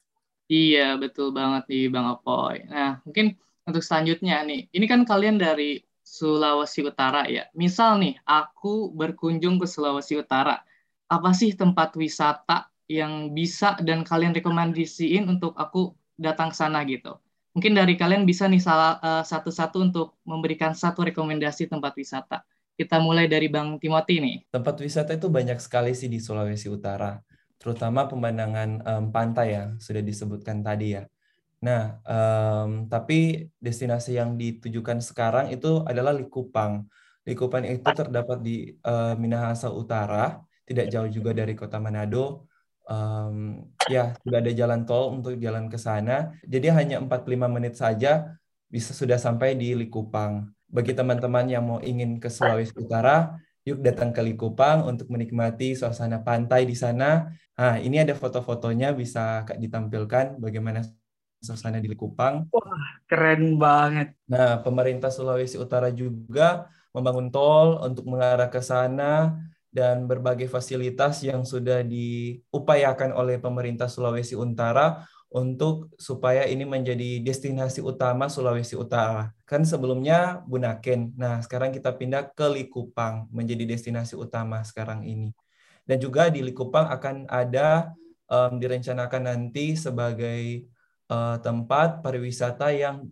Iya, betul banget nih Bang Apoy. Nah, mungkin untuk selanjutnya nih, ini kan kalian dari Sulawesi Utara ya. Misal nih, aku berkunjung ke Sulawesi Utara. Apa sih tempat wisata yang bisa dan kalian rekomendasiin untuk aku datang sana gitu? Mungkin dari kalian bisa nih salah uh, satu-satu untuk memberikan satu rekomendasi tempat wisata. Kita mulai dari Bang Timothy nih.
Tempat wisata itu banyak sekali sih di Sulawesi Utara, terutama pemandangan um, pantai yang sudah disebutkan tadi ya. Nah, um, tapi destinasi yang ditujukan sekarang itu adalah Likupang. Likupang itu terdapat di uh, Minahasa Utara, tidak jauh juga dari kota Manado. Um, ya, sudah ada jalan tol untuk jalan ke sana. Jadi hanya 45 menit saja bisa sudah sampai di Likupang bagi teman-teman yang mau ingin ke Sulawesi Utara, yuk datang ke Likupang untuk menikmati suasana pantai di sana. Nah, ini ada foto-fotonya bisa ditampilkan bagaimana suasana di Likupang.
Wah, keren banget.
Nah, pemerintah Sulawesi Utara juga membangun tol untuk mengarah ke sana dan berbagai fasilitas yang sudah diupayakan oleh pemerintah Sulawesi Utara untuk supaya ini menjadi destinasi utama Sulawesi Utara. Kan sebelumnya Bunaken. Nah, sekarang kita pindah ke Likupang menjadi destinasi utama sekarang ini. Dan juga di Likupang akan ada um, direncanakan nanti sebagai uh, tempat pariwisata yang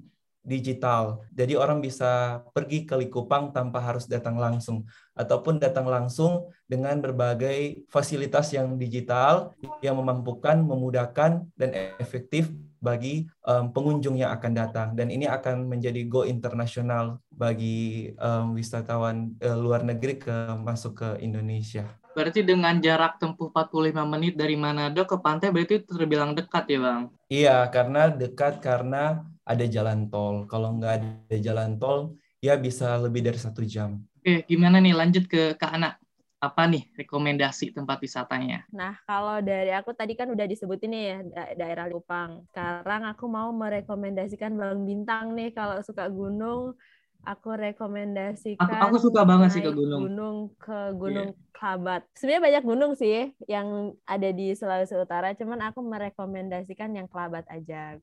digital. Jadi orang bisa pergi ke Likupang tanpa harus datang langsung ataupun datang langsung dengan berbagai fasilitas yang digital yang memampukan, memudahkan dan efektif bagi um, pengunjung yang akan datang dan ini akan menjadi go internasional bagi um, wisatawan uh, luar negeri ke masuk ke Indonesia.
Berarti dengan jarak tempuh 45 menit dari Manado ke pantai berarti terbilang dekat ya Bang?
Iya, karena dekat karena ada jalan tol. Kalau nggak ada jalan tol, ya bisa lebih dari satu jam.
Oke, gimana nih lanjut ke Kak Ana? Apa nih rekomendasi tempat wisatanya?
Nah, kalau dari aku tadi kan udah disebutin nih ya da daerah Kupang. Sekarang aku mau merekomendasikan Bang Bintang nih kalau suka gunung aku rekomendasikan
aku, aku suka banget sih ke gunung
gunung ke gunung yeah. Klabat sebenarnya banyak gunung sih yang ada di Sulawesi Utara cuman aku merekomendasikan yang Klabat aja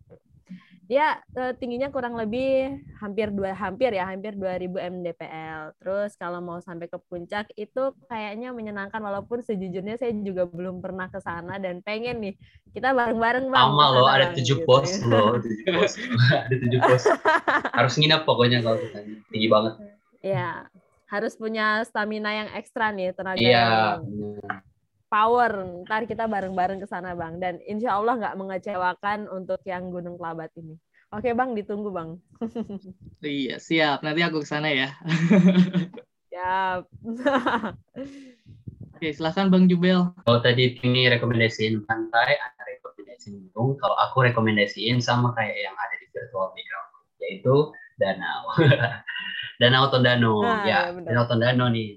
dia uh, tingginya kurang lebih hampir dua hampir ya hampir 2000 mdpl. Terus kalau mau sampai ke puncak itu kayaknya menyenangkan walaupun sejujurnya saya juga belum pernah ke sana dan pengen nih kita bareng-bareng
bang. Sama loh ada tujuh gitu. pos loh tujuh pos ada tujuh pos harus nginep pokoknya kalau kita tinggi banget.
Ya harus punya stamina yang ekstra nih tenaga. Iya. Yang power. Ntar kita bareng-bareng ke sana, Bang. Dan insya Allah nggak mengecewakan untuk yang Gunung Kelabat ini. Oke, Bang, ditunggu, Bang.
iya, siap. Nanti aku ke sana ya.
siap.
Oke, silahkan Bang Jubel.
Kalau tadi ini rekomendasiin pantai, ada rekomendasiin gunung. Kalau aku rekomendasiin sama kayak yang ada di yaitu danau. danau Tondano.
Nah,
ya,
ya benar.
Danau Tondano nih.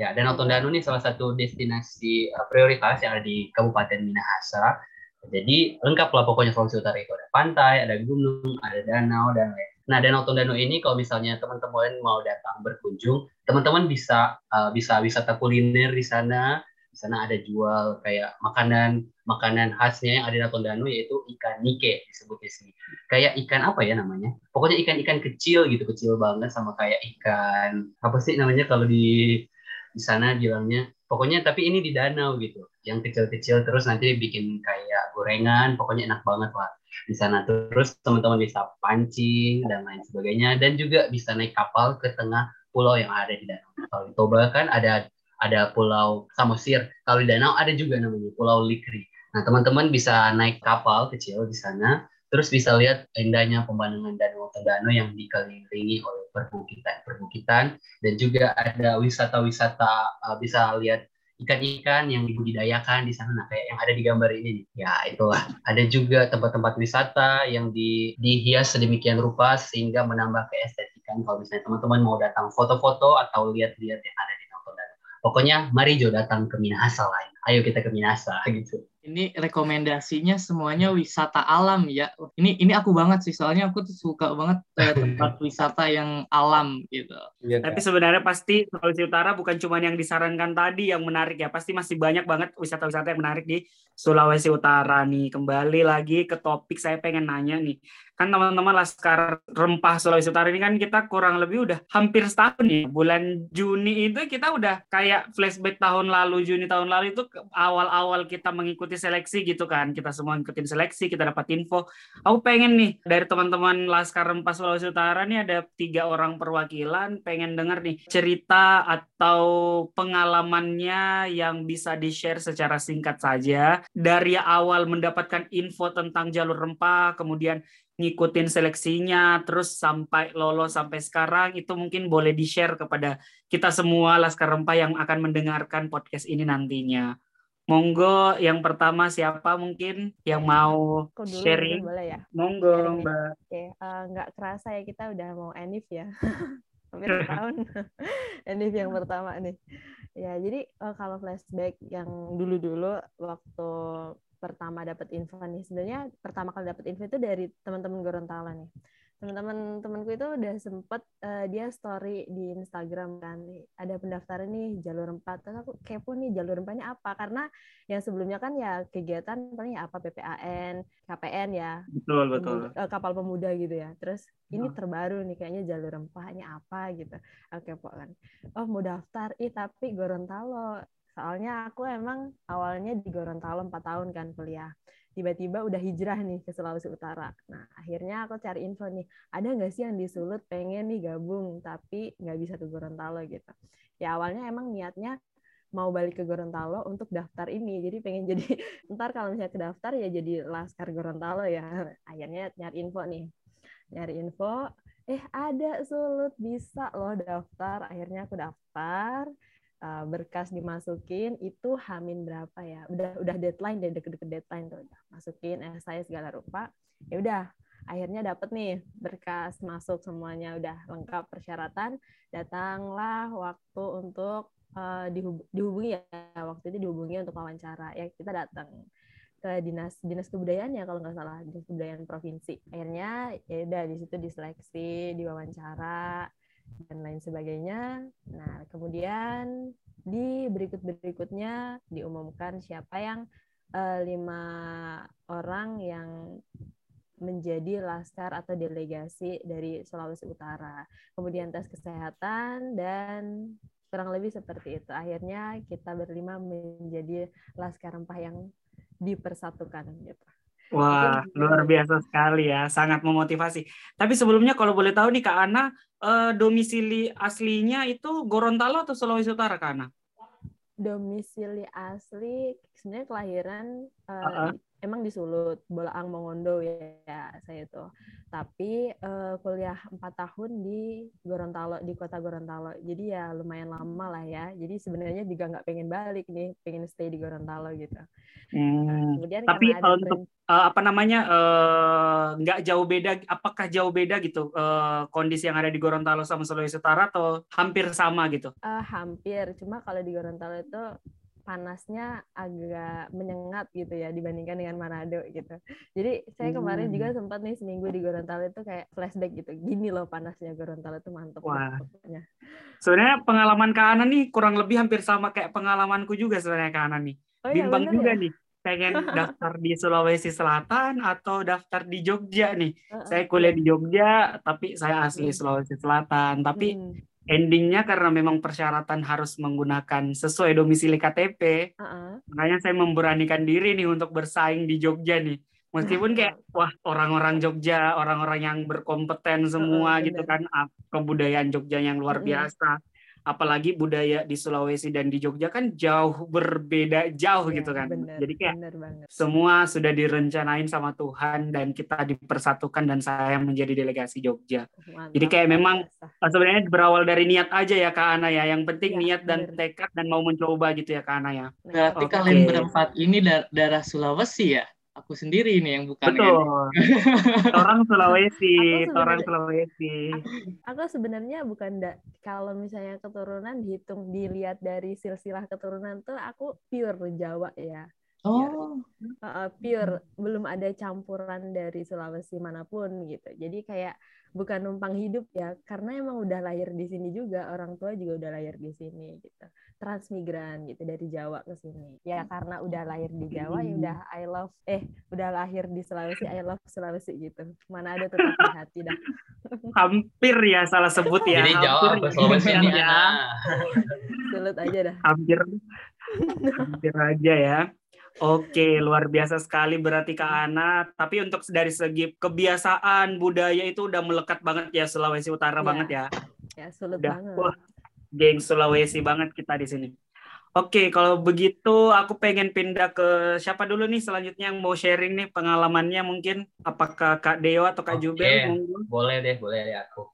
Ya, Danau Tondano ini salah satu destinasi uh, prioritas yang ada di Kabupaten Minahasa. Jadi lengkap lah pokoknya Sulawesi Utara itu ada pantai, ada gunung, ada danau dan lain. Nah, Danau Tondano ini kalau misalnya teman-teman mau datang berkunjung, teman-teman bisa uh, bisa wisata kuliner di sana. Di sana ada jual kayak makanan makanan khasnya yang ada di Danau Tondano yaitu ikan nike disebut di sini. Kayak ikan apa ya namanya? Pokoknya ikan-ikan kecil gitu, kecil banget sama kayak ikan apa sih namanya kalau di di sana bilangnya pokoknya tapi ini di danau gitu. Yang kecil-kecil terus nanti bikin kayak gorengan pokoknya enak banget lah di sana. Terus teman-teman bisa pancing dan lain sebagainya. Dan juga bisa naik kapal ke tengah pulau yang ada di danau. Kalau di Toba kan ada ada pulau Samosir. Kalau di danau ada juga namanya pulau Likri. Nah teman-teman bisa naik kapal kecil di sana terus bisa lihat indahnya pemandangan danau Tondano yang dikelilingi oleh perbukitan-perbukitan dan juga ada wisata-wisata uh, bisa lihat ikan-ikan yang dibudidayakan di sana nah, kayak yang ada di gambar ini nih. Ya, itulah. Ada juga tempat-tempat wisata yang di, dihias sedemikian rupa sehingga menambah keestetikan kalau misalnya teman-teman mau datang foto-foto atau lihat-lihat yang ada di Danau Tondano. Pokoknya mari Jo datang ke Minahasa lain. Ayo kita ke Minahasa gitu.
Ini rekomendasinya semuanya wisata alam ya. Ini ini aku banget sih soalnya aku tuh suka banget eh, tempat wisata yang alam gitu.
Iya,
Tapi sebenarnya pasti Sulawesi Utara bukan cuma yang disarankan tadi yang menarik ya. Pasti masih banyak banget wisata-wisata yang menarik di Sulawesi Utara nih. Kembali lagi ke topik saya pengen nanya nih. Kan teman-teman Laskar Rempah Sulawesi Utara ini kan kita kurang lebih udah hampir setahun ya. Bulan Juni itu kita udah kayak flashback tahun lalu, Juni tahun lalu itu awal-awal kita mengikuti seleksi gitu kan. Kita semua ngikutin seleksi, kita dapat info. Aku pengen nih dari teman-teman Laskar Rempah Sulawesi Utara nih ada tiga orang perwakilan pengen denger nih cerita atau pengalamannya yang bisa di-share secara singkat saja dari awal mendapatkan info tentang jalur rempah kemudian ngikutin seleksinya terus sampai lolos sampai sekarang itu mungkin boleh di-share kepada kita semua Laskar Rempah yang akan mendengarkan podcast ini nantinya. Monggo yang pertama siapa mungkin yang mau
Aku dulu
sharing?
boleh ya.
Monggo
Sharing.
Mbak.
Oke, eh, nggak kerasa ya kita udah mau enif ya. Hampir tahun enif yang pertama nih. Ya, jadi eh, kalau flashback yang dulu-dulu waktu pertama dapat info nih, sebenarnya pertama kali dapat info itu dari teman-teman Gorontalo nih. Teman-teman temanku itu udah sempet eh, dia story di Instagram kan, ada pendaftaran nih jalur 4. Terus aku kepo nih jalur 4-nya apa? Karena yang sebelumnya kan ya kegiatan paling ya apa PPAN, KPN ya,
Betul betul.
Pemuda- eh, kapal pemuda gitu ya. Terus ini terbaru nih kayaknya jalur rempahnya apa gitu. Oke, Pok kan. Oh, mau daftar ih tapi Gorontalo. Soalnya aku emang awalnya di Gorontalo 4 tahun kan kuliah. Tiba-tiba udah hijrah nih ke Sulawesi Utara. Nah, akhirnya aku cari info nih, ada nggak sih yang di Sulut pengen nih gabung tapi nggak bisa ke Gorontalo gitu. Ya awalnya emang niatnya mau balik ke Gorontalo untuk daftar ini. Jadi pengen jadi ntar kalau misalnya ke daftar ya jadi Laskar Gorontalo ya. Akhirnya nyari info nih. Nyari info, eh ada Sulut bisa loh daftar. Akhirnya aku daftar, eh, berkas dimasukin itu Hamin berapa ya? Udah udah deadline deh deket-deket deadline tuh. Udah masukin saya segala rupa. Ya udah akhirnya dapet nih berkas masuk semuanya. Udah lengkap persyaratan. Datanglah waktu untuk eh, dihub- dihubungi ya. Waktu itu dihubungi untuk wawancara. Ya kita datang ke dinas dinas kebudayaan ya kalau nggak salah. Dinas kebudayaan provinsi. Akhirnya ya udah di situ diseleksi diwawancara dan lain sebagainya nah kemudian di berikut berikutnya diumumkan siapa yang eh, lima orang yang menjadi laskar atau delegasi dari Sulawesi Utara. Kemudian tes kesehatan dan kurang lebih seperti itu. Akhirnya kita berlima menjadi laskar rempah yang dipersatukan gitu.
Wah, luar biasa sekali ya, sangat memotivasi. Tapi sebelumnya kalau boleh tahu nih Kak Ana, eh, domisili aslinya itu Gorontalo atau Sulawesi Utara Kak Ana?
Domisili asli sebenarnya kelahiran eh,
Uh-uh.
di emang di Sulut, Bolaang Mongondo ya saya tuh. Tapi uh, kuliah empat tahun di Gorontalo di kota Gorontalo. Jadi ya lumayan lama lah ya. Jadi sebenarnya juga nggak pengen balik nih, pengen stay di Gorontalo gitu.
Hmm. Nah, kemudian tapi kalau untuk uh, apa namanya nggak uh, jauh beda, apakah jauh beda gitu uh, kondisi yang ada di Gorontalo sama Sulawesi Utara atau hampir sama gitu?
Uh, hampir, cuma kalau di Gorontalo itu panasnya agak menyengat gitu ya dibandingkan dengan Manado gitu. Jadi saya kemarin hmm. juga sempat nih seminggu di Gorontalo itu kayak flashback gitu. Gini loh panasnya Gorontalo itu mantep
Wah. Pokoknya. Sebenarnya pengalaman Kak Ana nih kurang lebih hampir sama kayak pengalamanku juga sebenarnya Kak Ana nih. Oh, iya, Bimbang juga ya? nih pengen daftar di Sulawesi Selatan atau daftar di Jogja nih. Uh, uh, saya kuliah di Jogja, tapi saya asli Sulawesi Selatan. Tapi hmm endingnya karena memang persyaratan harus menggunakan sesuai domisili KTP, uh-uh. makanya saya memberanikan diri nih untuk bersaing di Jogja nih. Meskipun kayak wah orang-orang Jogja, orang-orang yang berkompeten semua uh, gitu kan, kebudayaan Jogja yang luar biasa apalagi budaya di Sulawesi dan di Jogja kan jauh berbeda jauh ya, gitu kan. Bener, Jadi kayak bener semua sudah direncanain sama Tuhan dan kita dipersatukan dan saya menjadi delegasi Jogja. Mantap, Jadi kayak memang biasa. sebenarnya berawal dari niat aja ya Kak Ana ya. Yang penting ya, niat dan bener. tekad dan mau mencoba gitu ya Kak Ana ya.
Berarti okay. kalian berempat ini darah Sulawesi ya? Aku sendiri ini yang bukan
betul. orang Sulawesi orang Sulawesi.
Aku, sebenarnya bukan da, kalau misalnya keturunan dihitung dilihat dari silsilah keturunan tuh aku pure Jawa ya.
Oh,
uh, pure. Belum ada campuran dari Sulawesi mana pun gitu. Jadi kayak bukan numpang hidup ya, karena emang udah lahir di sini juga, orang tua juga udah lahir di sini gitu transmigran gitu dari Jawa ke sini. Ya karena udah lahir di Jawa ya udah I love eh udah lahir di Sulawesi I love Sulawesi gitu. Mana ada tetap di hati dah.
Hampir ya salah sebut ya.
Jadi Jawa ke Sulawesi ini ya.
Sulit aja dah.
Hampir hampir aja ya. Oke, luar biasa sekali berarti Kak Ana. Tapi untuk dari segi kebiasaan budaya itu udah melekat banget ya Sulawesi Utara ya. banget ya.
Ya, sulit udah, banget. Wah,
geng Sulawesi banget kita di sini. Oke, kalau begitu aku pengen pindah ke siapa dulu nih selanjutnya yang mau sharing nih pengalamannya mungkin apakah Kak Deo atau Kak Oke, Jubel?
Boleh deh, boleh deh aku.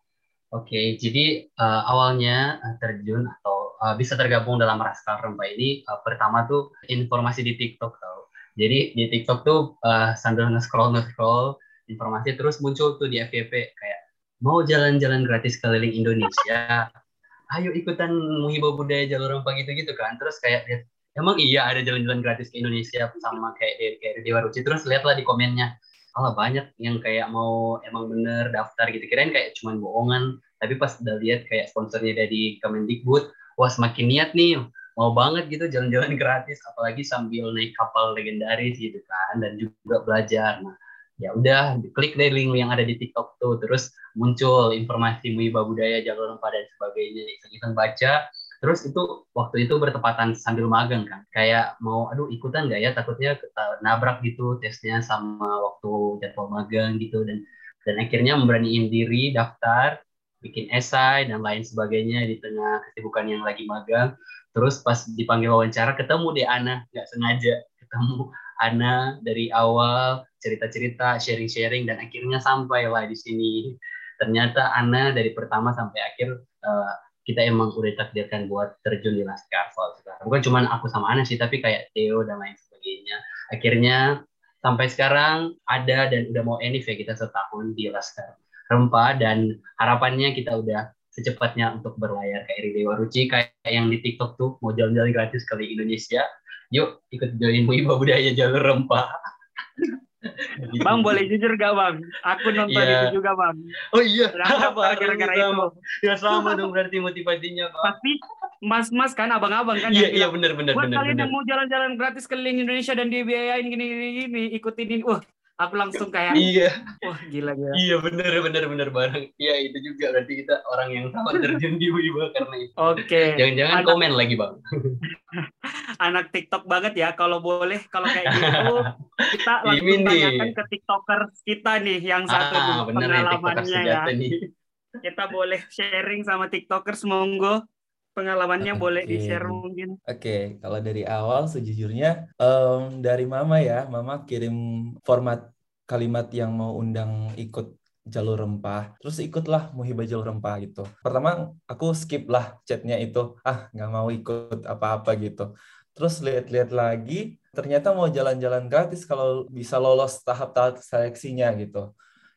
Oke, jadi uh, awalnya uh, terjun atau uh, bisa tergabung dalam Raskal Rempah ini uh, pertama tuh informasi di TikTok tau. Jadi di TikTok tuh uh, sambil nge-scroll nge-scroll informasi terus muncul tuh di FYP kayak mau jalan-jalan gratis keliling Indonesia ayo ikutan menghibur budaya jalur rempah gitu-gitu kan. Terus kayak lihat emang iya ada jalan-jalan gratis ke Indonesia sama kayak kayak di Waruci terus lihatlah di komennya Allah banyak yang kayak mau emang bener daftar gitu. Kirain kayak cuman bohongan. Tapi pas udah lihat kayak sponsornya dari Kemendikbud wah semakin niat nih mau banget gitu jalan-jalan gratis apalagi sambil naik kapal legendaris gitu kan. Dan juga belajar. Nah ya udah klik deh link yang ada di TikTok tuh. Terus muncul informasi Muiba budaya jalur rempah dan sebagainya. Iseng-iseng baca. Terus itu waktu itu bertepatan sambil magang kan. Kayak mau aduh ikutan nggak ya? Takutnya nabrak gitu tesnya sama waktu jadwal magang gitu. Dan dan akhirnya memberaniin diri daftar bikin esai dan lain sebagainya di tengah kesibukan yang lagi magang. Terus pas dipanggil wawancara ketemu deh Ana. Nggak sengaja ketemu Ana dari awal cerita-cerita, sharing-sharing dan akhirnya sampai lah di sini. Ternyata Ana dari pertama sampai akhir uh, kita emang udah takdirkan buat terjun di Laskar sekarang. Bukan cuma aku sama Ana sih, tapi kayak Theo dan lain sebagainya. Akhirnya sampai sekarang ada dan udah mau enif ya kita setahun di Laskar Rempah dan harapannya kita udah secepatnya untuk berlayar ke Iri Dewa Ruci kayak yang di TikTok tuh mau jalan-jalan gratis kali Indonesia yuk ikut join Ibu Budaya Jalur Rempah.
Bang boleh jujur gak bang? Aku nonton yeah. itu juga bang.
Oh iya. Gara-gara itu. Ya sama dong berarti motivasinya bang.
Pasti mas-mas kan abang-abang kan.
Iya iya benar benar
benar.
Buat
kalian yang mau jalan-jalan gratis keliling Indonesia dan dibiayain gini-gini gini, ikutin ini. Wah aku langsung kayak
iya.
Wah gila gila.
Iya bener bener bener bareng. Iya itu juga. Berarti kita orang yang sama terjun di Wiba karena itu.
Oke. Okay.
jangan-jangan anak... komen lagi bang.
Anak TikTok banget ya kalau boleh kalau kayak gitu kita langsung tanyakan ke TikToker kita nih yang satu ah, bener pengalamannya ya. nih. kita boleh sharing sama TikTokers monggo pengalamannya
Oke.
boleh di-share mungkin.
Oke, kalau dari awal sejujurnya em, dari Mama ya, Mama kirim format kalimat yang mau undang ikut jalur rempah. Terus ikutlah Muhibah jalur rempah gitu. Pertama aku skip lah chatnya itu, ah nggak mau ikut apa-apa gitu. Terus lihat-lihat lagi, ternyata mau jalan-jalan gratis kalau bisa lolos tahap-tahap seleksinya gitu.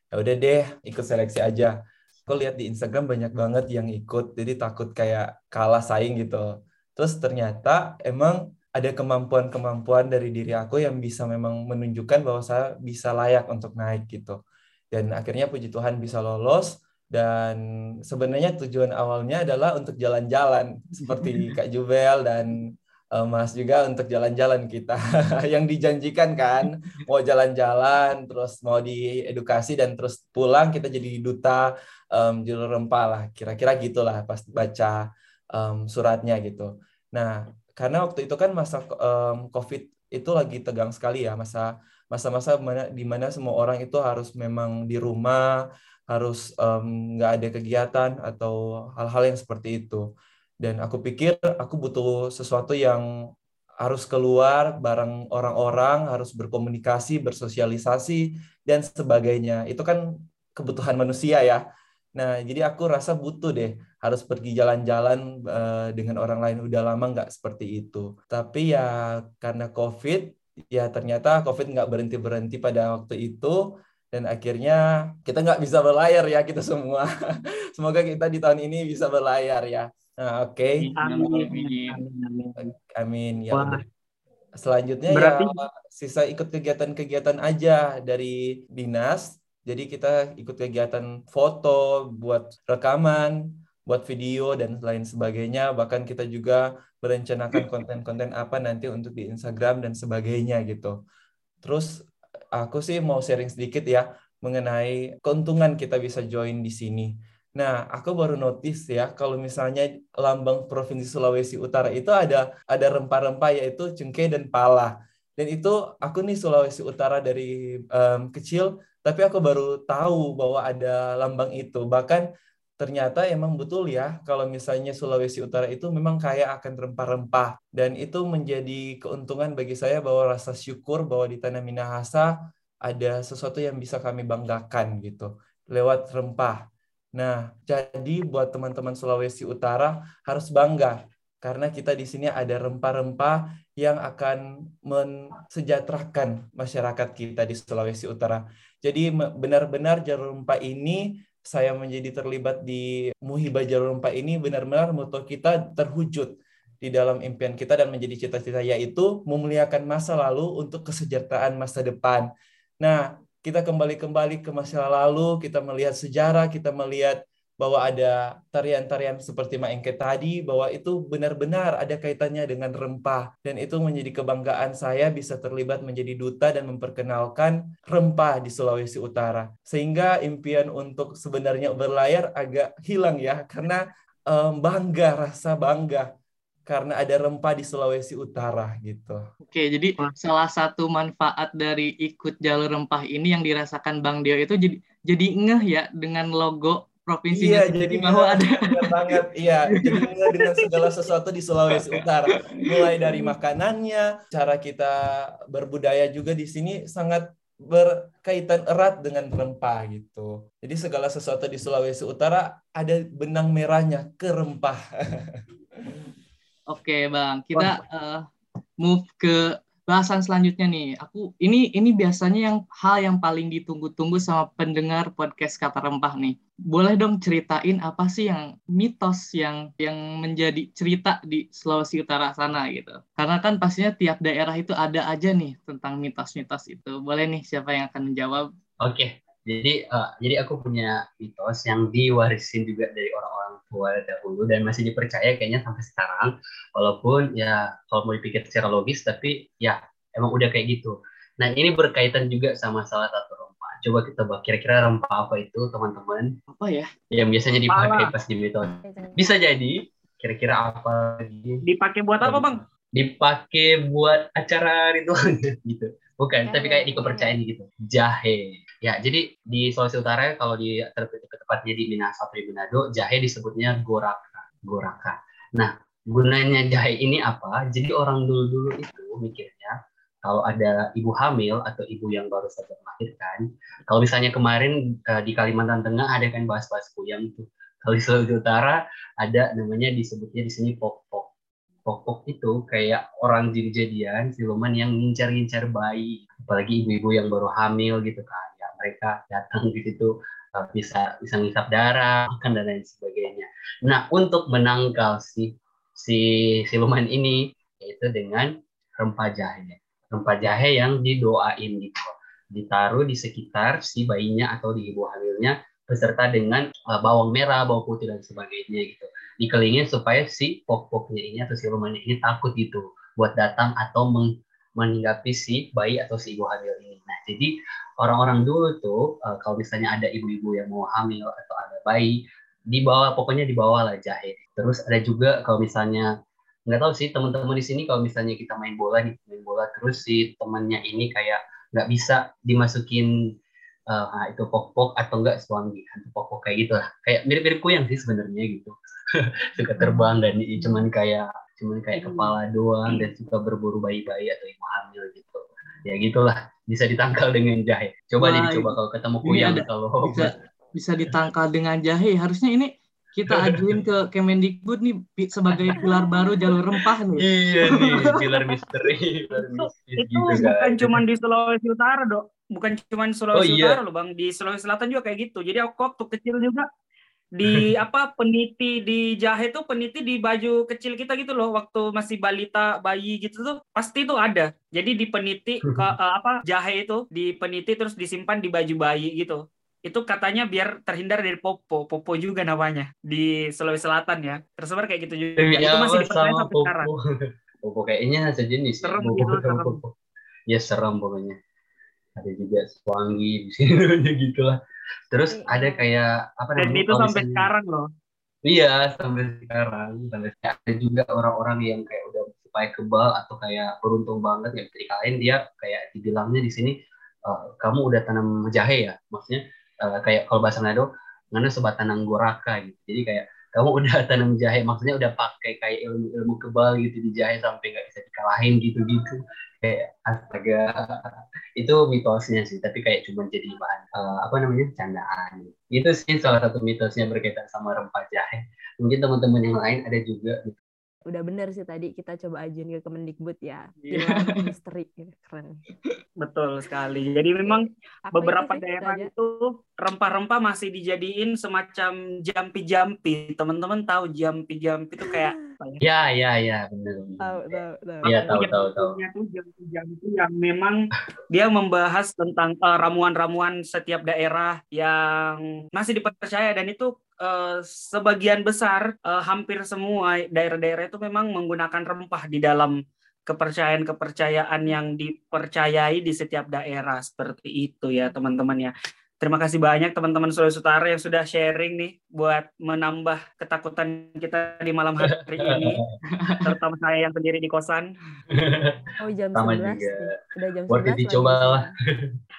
Ya udah deh, ikut seleksi aja. Aku lihat di Instagram banyak banget yang ikut, jadi takut kayak kalah saing gitu. Terus ternyata emang ada kemampuan-kemampuan dari diri aku yang bisa memang menunjukkan bahwa saya bisa layak untuk naik gitu. Dan akhirnya puji Tuhan bisa lolos dan sebenarnya tujuan awalnya adalah untuk jalan-jalan seperti Kak Jubel dan eh, Mas juga untuk jalan-jalan kita. Yang dijanjikan kan mau jalan-jalan terus mau diedukasi dan terus pulang kita jadi duta em, jalur rempah lah. Kira-kira gitulah pas baca em, suratnya gitu. Nah karena waktu itu kan masa em, COVID itu lagi tegang sekali ya masa masa-masa mana di mana semua orang itu harus memang di rumah harus nggak ada kegiatan atau hal-hal yang seperti itu dan aku pikir aku butuh sesuatu yang harus keluar bareng orang-orang harus berkomunikasi bersosialisasi dan sebagainya. Itu kan kebutuhan manusia ya. Nah jadi aku rasa butuh deh harus pergi jalan-jalan eh, dengan orang lain. Udah lama nggak seperti itu. Tapi ya karena COVID ya ternyata COVID nggak berhenti berhenti pada waktu itu. Dan akhirnya kita nggak bisa berlayar ya kita semua. Semoga kita di tahun ini bisa berlayar ya nah oke
Amin.
Amin.
Amin. Amin.
amin ya
Wah.
selanjutnya
Berarti-
ya sisa ikut kegiatan-kegiatan aja dari dinas jadi kita ikut kegiatan foto buat rekaman buat video dan lain sebagainya bahkan kita juga merencanakan konten-konten apa nanti untuk di Instagram dan sebagainya gitu terus aku sih mau sharing sedikit ya mengenai keuntungan kita bisa join di sini. Nah, aku baru notice ya kalau misalnya lambang Provinsi Sulawesi Utara itu ada ada rempah-rempah yaitu cengkeh dan pala. Dan itu aku nih Sulawesi Utara dari em, kecil, tapi aku baru tahu bahwa ada lambang itu. Bahkan ternyata emang betul ya kalau misalnya Sulawesi Utara itu memang kaya akan rempah-rempah dan itu menjadi keuntungan bagi saya bahwa rasa syukur bahwa di tanah Minahasa ada sesuatu yang bisa kami banggakan gitu lewat rempah. Nah, jadi buat teman-teman Sulawesi Utara harus bangga karena kita di sini ada rempah-rempah yang akan mensejahterakan masyarakat kita di Sulawesi Utara. Jadi benar-benar jalur rempah ini saya menjadi terlibat di Muhibah Jalur Rempah ini benar-benar moto kita terwujud di dalam impian kita dan menjadi cita-cita yaitu memuliakan masa lalu untuk kesejahteraan masa depan. Nah, kita kembali-kembali ke masa lalu, kita melihat sejarah, kita melihat bahwa ada tarian-tarian seperti Maengke tadi, bahwa itu benar-benar ada kaitannya dengan rempah. Dan itu menjadi kebanggaan saya bisa terlibat menjadi duta dan memperkenalkan rempah di Sulawesi Utara. Sehingga impian untuk sebenarnya berlayar agak hilang ya, karena em, bangga, rasa bangga. Karena ada rempah di Sulawesi Utara gitu.
Oke, jadi salah satu manfaat dari ikut jalur rempah ini yang dirasakan Bang Dio itu jadi jadi ngeh ya dengan logo provinsinya
Iya, jadi
bahwa ada
banget. Iya, jadi benar dengan segala sesuatu di Sulawesi Utara. Mulai dari makanannya, cara kita berbudaya juga di sini sangat berkaitan erat dengan rempah gitu. Jadi segala sesuatu di Sulawesi Utara ada benang merahnya ke rempah.
Oke, Bang. Kita eh, move ke bahasan selanjutnya nih. Aku ini ini biasanya yang hal yang paling ditunggu-tunggu sama pendengar podcast Kata Rempah nih. Boleh dong ceritain apa sih yang mitos yang yang menjadi cerita di Sulawesi Utara sana gitu. Karena kan pastinya tiap daerah itu ada aja nih tentang mitos-mitos itu. Boleh nih siapa yang akan menjawab?
Oke, jadi eh, jadi aku punya mitos yang diwarisin juga dari orang-orang tua dahulu dan masih dipercaya kayaknya sampai sekarang. Walaupun ya kalau mau dipikir secara logis, tapi ya emang udah kayak gitu. Nah ini berkaitan juga sama salah satu rempah. Coba kita bahas kira-kira rempah apa itu teman-teman
Apa ya?
yang biasanya dipakai
Pala.
pas di mitos. Bisa jadi kira-kira apa lagi?
Dipakai buat apa, Bang?
dipakai buat acara ritual gitu. Bukan, tapi kayak di
Jahe.
kepercayaan gitu. Jahe. Ya, jadi di Sulawesi Utara kalau di tepatnya di di Manado, jahe disebutnya goraka. Goraka. Nah, gunanya jahe ini apa? Jadi orang dulu-dulu itu mikirnya kalau ada ibu hamil atau ibu yang baru saja melahirkan, kalau misalnya kemarin uh, di Kalimantan Tengah ada kan bahas-bahas kuyang itu. Kalau di Sulawesi Utara ada namanya disebutnya di sini pok-pok. Pok-pok itu kayak orang jadi-jadian, siluman yang ngincar-ngincar bayi, apalagi ibu-ibu yang baru hamil gitu kan. Mereka datang di situ uh, bisa bisa ngisap darah, makan dan lain sebagainya. Nah, untuk menangkal si si siluman ini yaitu dengan rempah jahe rempah jahe yang didoain gitu ditaruh di sekitar si bayinya atau di ibu hamilnya beserta dengan uh, bawang merah, bawang putih dan sebagainya gitu. Dikelilingin supaya si pok-poknya ini atau si rumahnya ini takut gitu buat datang atau meninggapi si bayi atau si ibu hamil ini. Nah, jadi orang-orang dulu tuh uh, kalau misalnya ada ibu-ibu yang mau hamil atau ada bayi, dibawa pokoknya dibawa lah jahe. Terus ada juga kalau misalnya nggak tahu sih teman-teman di sini kalau misalnya kita main bola nih main bola terus si temannya ini kayak nggak bisa dimasukin uh, itu pok-pok atau enggak suami atau pok-pok kayak gitu lah kayak mirip-mirip kuyang sih sebenarnya gitu suka terbang dan cuman kayak cuman kayak hmm. kepala doang dan suka berburu bayi-bayi atau ibu hamil gitu ya gitulah bisa ditangkal dengan jahe coba Wah, jadi coba kalau ketemu kuyang kalau
bisa bisa ditangkal dengan jahe harusnya ini kita ajuin ke Kemendikbud nih sebagai pilar baru jalur rempah nih.
Iya nih, pilar misteri.
itu gitu, bukan cuma di Sulawesi Utara, Dok. Bukan cuma Sulawesi oh, iya. Utara loh, Bang. Di Sulawesi Selatan juga kayak gitu. Jadi aku waktu kecil juga di apa peniti di jahe tuh peniti di baju kecil kita gitu loh waktu masih balita bayi gitu tuh pasti tuh ada. Jadi di peniti ke uh, apa jahe itu di peniti terus disimpan di baju bayi gitu. Itu katanya biar terhindar dari popo. Popo juga namanya di Sulawesi Selatan ya. Tersebar kayak gitu juga. Ya, itu masih dipercaya sampai popo. sekarang.
popo. Kayaknya sejenis serem popo, gitu serem. Popo. ya serem pokoknya. Ada juga wangi di sini gitu lah terus ada kayak apa
namanya dan itu sampai misalnya, sekarang loh.
Iya sampai sekarang. Sampai ada juga orang-orang yang kayak udah supaya kebal atau kayak beruntung banget ya ketika lain dia kayak dibilangnya di sini uh, kamu udah tanam jahe ya? Maksudnya uh, kayak kalau bahasa Manado mana sobat tanam goraka gitu. Jadi kayak kamu udah tanam jahe maksudnya udah pakai kayak ilmu ilmu kebal gitu di jahe sampai nggak bisa dikalahin gitu gitu kayak astaga itu mitosnya sih tapi kayak cuma jadi bahan uh, apa namanya candaan itu sih salah satu mitosnya berkaitan sama rempah jahe mungkin teman-teman yang lain ada juga gitu
udah bener sih tadi kita coba ajuin ke Kemendikbud ya. Yeah. misteri keren.
Betul sekali. Jadi memang Apa beberapa itu daerah itu rempah-rempah masih dijadiin semacam jampi-jampi. Teman-teman tahu jampi-jampi itu kayak
ya? Ya, ya, ya, benar. Tahu, tahu, tahu. Iya, tahu, tahu, tahu. Itu
jampi-jampi yang memang dia membahas tentang uh, ramuan-ramuan setiap daerah yang masih dipercaya dan itu uh, sebagian besar uh, hampir semua daerah-daerah itu memang menggunakan rempah di dalam kepercayaan-kepercayaan yang dipercayai di setiap daerah seperti itu ya teman-teman ya. Terima kasih banyak teman-teman Sulawesi Utara yang sudah sharing nih buat menambah ketakutan kita di malam hari ini, terutama saya yang sendiri di kosan.
Oh jam Sama 11 juga. Udah jam
Worth dicoba lah.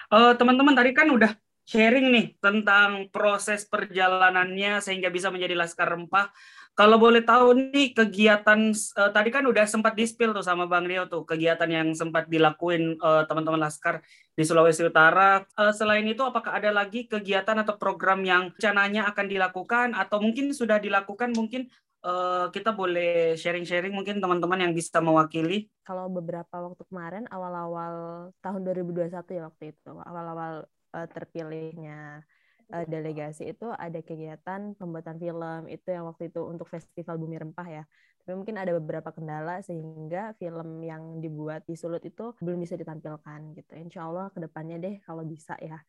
Uh, teman-teman tadi kan udah sharing nih tentang proses perjalanannya sehingga bisa menjadi Laskar Rempah. Kalau boleh tahu nih kegiatan uh, tadi kan udah sempat dispil tuh sama Bang Rio tuh kegiatan yang sempat dilakuin uh, teman-teman Laskar di Sulawesi Utara. Uh, selain itu apakah ada lagi kegiatan atau program yang rencananya akan dilakukan atau mungkin sudah dilakukan mungkin uh, kita boleh sharing-sharing mungkin teman-teman yang bisa mewakili.
Kalau beberapa waktu kemarin awal-awal tahun 2021 ya waktu itu awal-awal uh, terpilihnya uh, delegasi itu ada kegiatan pembuatan film itu yang waktu itu untuk festival Bumi Rempah ya. Tapi mungkin ada beberapa kendala sehingga film yang dibuat di Sulut itu belum bisa ditampilkan gitu. Insya Allah ke depannya deh kalau bisa ya.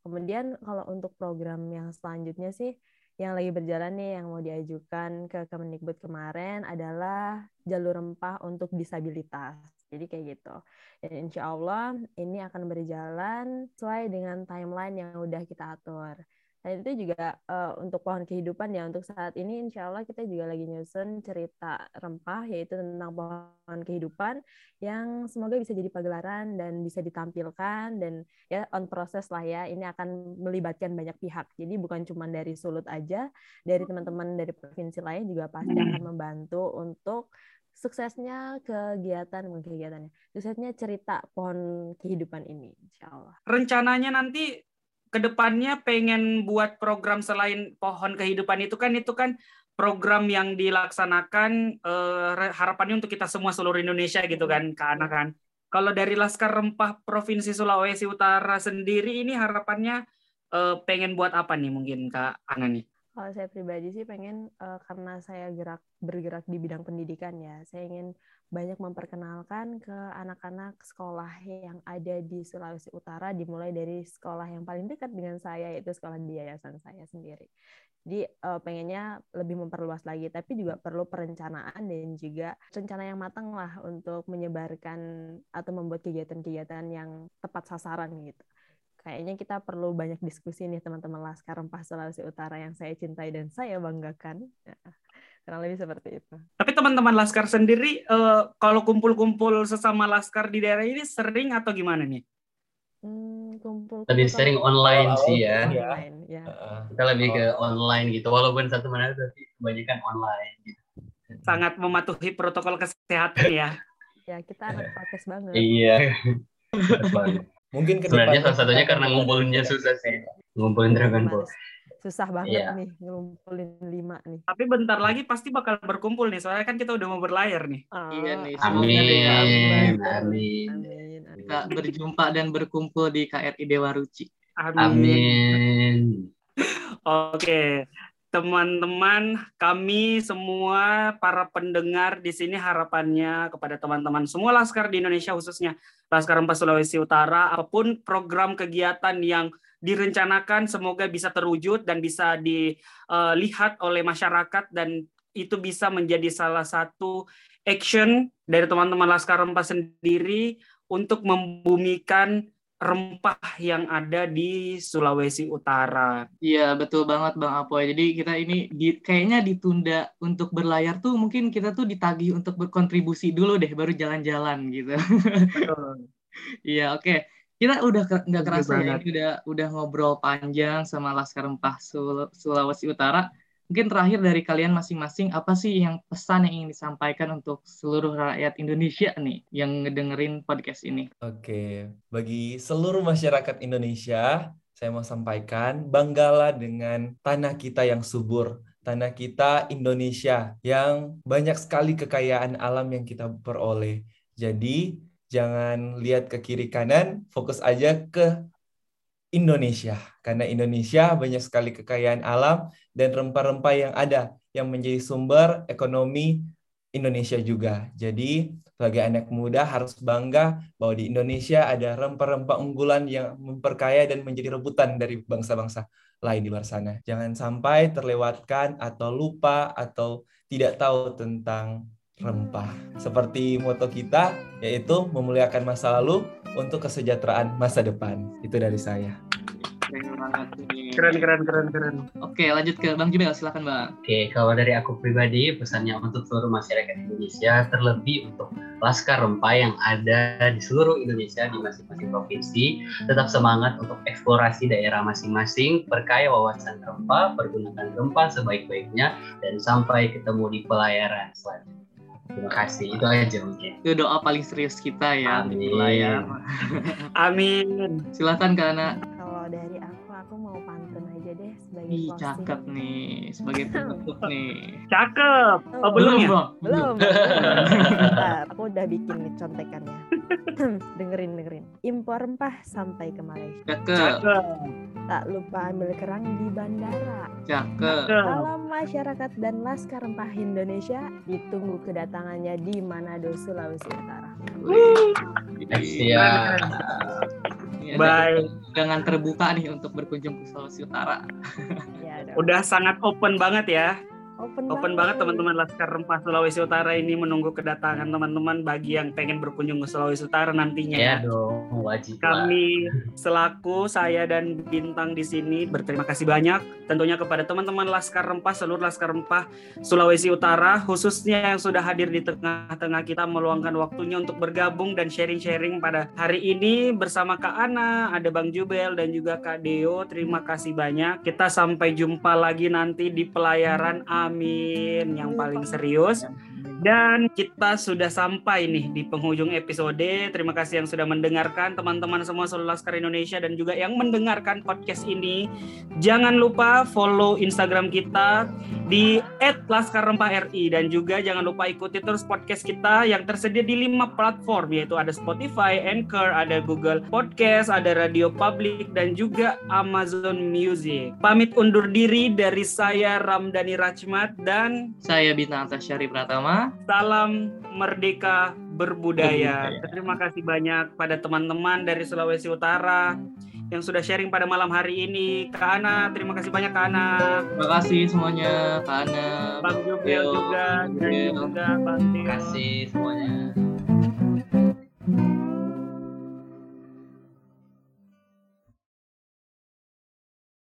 Kemudian kalau untuk program yang selanjutnya sih yang lagi berjalan nih yang mau diajukan ke Kemendikbud kemarin adalah jalur rempah untuk disabilitas. Jadi kayak gitu. Dan insya Allah ini akan berjalan sesuai dengan timeline yang udah kita atur. Dan itu juga uh, untuk pohon kehidupan ya untuk saat ini insya Allah kita juga lagi nyusun cerita rempah yaitu tentang pohon kehidupan yang semoga bisa jadi pagelaran dan bisa ditampilkan dan ya on proses lah ya ini akan melibatkan banyak pihak. Jadi bukan cuma dari Sulut aja, dari teman-teman dari provinsi lain juga pasti akan membantu untuk suksesnya kegiatan kegiatannya suksesnya cerita pohon kehidupan ini insya Allah
rencananya nanti ke depannya pengen buat program selain pohon kehidupan itu kan itu kan program yang dilaksanakan eh, harapannya untuk kita semua seluruh Indonesia gitu kan ke anak kan. Kalau dari Laskar Rempah Provinsi Sulawesi Utara sendiri ini harapannya eh, pengen buat apa nih mungkin Kak Ana nih?
Kalau saya pribadi sih pengen uh, karena saya gerak bergerak di bidang pendidikan ya, saya ingin banyak memperkenalkan ke anak-anak sekolah yang ada di Sulawesi Utara dimulai dari sekolah yang paling dekat dengan saya yaitu sekolah di yayasan saya sendiri. Jadi uh, pengennya lebih memperluas lagi, tapi juga perlu perencanaan dan juga rencana yang matang lah untuk menyebarkan atau membuat kegiatan-kegiatan yang tepat sasaran gitu kayaknya kita perlu banyak diskusi nih teman-teman Laskar Rempah Sulawesi Utara yang saya cintai dan saya banggakan. Kurang lebih seperti itu.
Tapi teman-teman Laskar sendiri, uh, kalau kumpul-kumpul sesama Laskar di daerah ini sering atau gimana nih?
Hmm, kumpul, Lebih sering online oh, sih ya. Online, ya. Kita lebih ke online gitu, walaupun satu mana tapi kebanyakan online gitu.
Sangat mematuhi protokol kesehatan ya.
ya, kita anak prokes banget.
Iya.
Mungkin
ke Sebenarnya salah satunya karena ngumpulinnya susah sih. Ngumpulin Dragon Ball.
Susah banget yeah. nih ngumpulin lima nih.
Tapi bentar lagi pasti bakal berkumpul nih, soalnya kan kita udah mau berlayar nih.
Oh, iya nih.
Amin. Amin. Amin.
Amin. Kita berjumpa dan berkumpul di KRI Dewa Ruci.
Amin. Amin.
Oke teman-teman kami semua para pendengar di sini harapannya kepada teman-teman semua laskar di Indonesia khususnya Laskar Empat Sulawesi Utara apa pun program kegiatan yang direncanakan semoga bisa terwujud dan bisa dilihat oleh masyarakat dan itu bisa menjadi salah satu action dari teman-teman Laskar Empat sendiri untuk membumikan rempah yang ada di Sulawesi Utara.
Iya, betul banget Bang Apoy. Jadi kita ini di, kayaknya ditunda untuk berlayar tuh mungkin kita tuh ditagih untuk berkontribusi dulu deh baru jalan-jalan gitu. Iya, oke. Okay. Kita udah nggak kerasa ya, udah udah ngobrol panjang sama Laskar Rempah Sul Sulawesi Utara. Mungkin terakhir dari kalian masing-masing, apa sih yang pesan yang ingin disampaikan untuk seluruh rakyat Indonesia nih yang ngedengerin podcast ini?
Oke, bagi seluruh masyarakat Indonesia, saya mau sampaikan, banggalah dengan tanah kita yang subur, tanah kita Indonesia yang banyak sekali kekayaan alam yang kita peroleh. Jadi, jangan lihat ke kiri kanan, fokus aja ke Indonesia. Karena Indonesia banyak sekali kekayaan alam dan rempah-rempah yang ada yang menjadi sumber ekonomi Indonesia juga. Jadi sebagai anak muda harus bangga bahwa di Indonesia ada rempah-rempah unggulan yang memperkaya dan menjadi rebutan dari bangsa-bangsa lain di luar sana. Jangan sampai terlewatkan atau lupa atau tidak tahu tentang rempah. Seperti moto kita yaitu memuliakan masa lalu untuk kesejahteraan masa depan. Itu dari saya.
Keren banget Keren, keren, keren, keren.
Oke, lanjut ke Bang Jumel, silakan Bang.
Oke, kalau dari aku pribadi, pesannya untuk seluruh masyarakat Indonesia, terlebih untuk Laskar Rempah yang ada di seluruh Indonesia di masing-masing provinsi, tetap semangat untuk eksplorasi daerah masing-masing, berkaya wawasan rempah, pergunakan rempah sebaik-baiknya, dan sampai ketemu di pelayaran selanjutnya. Terima kasih. Itu aja mungkin.
Itu doa paling serius kita ya.
Amin. Ya.
Amin.
Silakan Kana.
Kalau dari aku, aku mau deh sebagai
Ih, cakep nih. Sebagai penutup nih.
Cakep. Oh, oh belum,
ya? Belum. Bentar, aku udah bikin nih contekannya. dengerin, dengerin. Impor rempah sampai ke Malaysia.
Cakep.
Tak lupa ambil kerang di bandara.
Cakep.
Kalau masyarakat dan Laskar Rempah Indonesia ditunggu kedatangannya di Manado, Sulawesi Utara.
Siap.
Baik. Dengan terbuka nih untuk berkunjung ke Sulawesi Utara.
Ya, udah sangat open banget ya.
Open,
Open banget teman-teman Laskar Rempah Sulawesi Utara ini menunggu kedatangan teman-teman bagi yang pengen berkunjung ke Sulawesi Utara nantinya.
Ya dong, wajib lah.
Kami selaku saya dan bintang di sini berterima kasih banyak tentunya kepada teman-teman Laskar Rempah seluruh Laskar Rempah Sulawesi Utara khususnya yang sudah hadir di tengah-tengah kita meluangkan waktunya untuk bergabung dan sharing-sharing pada hari ini bersama Kak Ana, ada Bang Jubel dan juga Kak Deo. Terima kasih banyak. Kita sampai jumpa lagi nanti di pelayaran Amin yang paling serius. Dan kita sudah sampai nih di penghujung episode. Terima kasih yang sudah mendengarkan teman-teman semua seluruh Laskar Indonesia dan juga yang mendengarkan podcast ini. Jangan lupa follow Instagram kita di @laskarrempahri dan juga jangan lupa ikuti terus podcast kita yang tersedia di lima platform yaitu ada Spotify, Anchor, ada Google Podcast, ada Radio Public dan juga Amazon Music. Pamit undur diri dari saya Ramdhani Rachmat dan
Saya Bintang Tasyari Pratama.
Salam merdeka berbudaya.
Berbudaya.
Terima kasih banyak pada teman-teman dari Sulawesi Utara yang sudah sharing pada malam hari ini. Kak Ana, terima kasih banyak Kak Ana.
Terima kasih semuanya, Kak Ana.
Bang Jubel
Yo,
juga dan
Jubel.
juga Bang
Terima kasih semuanya.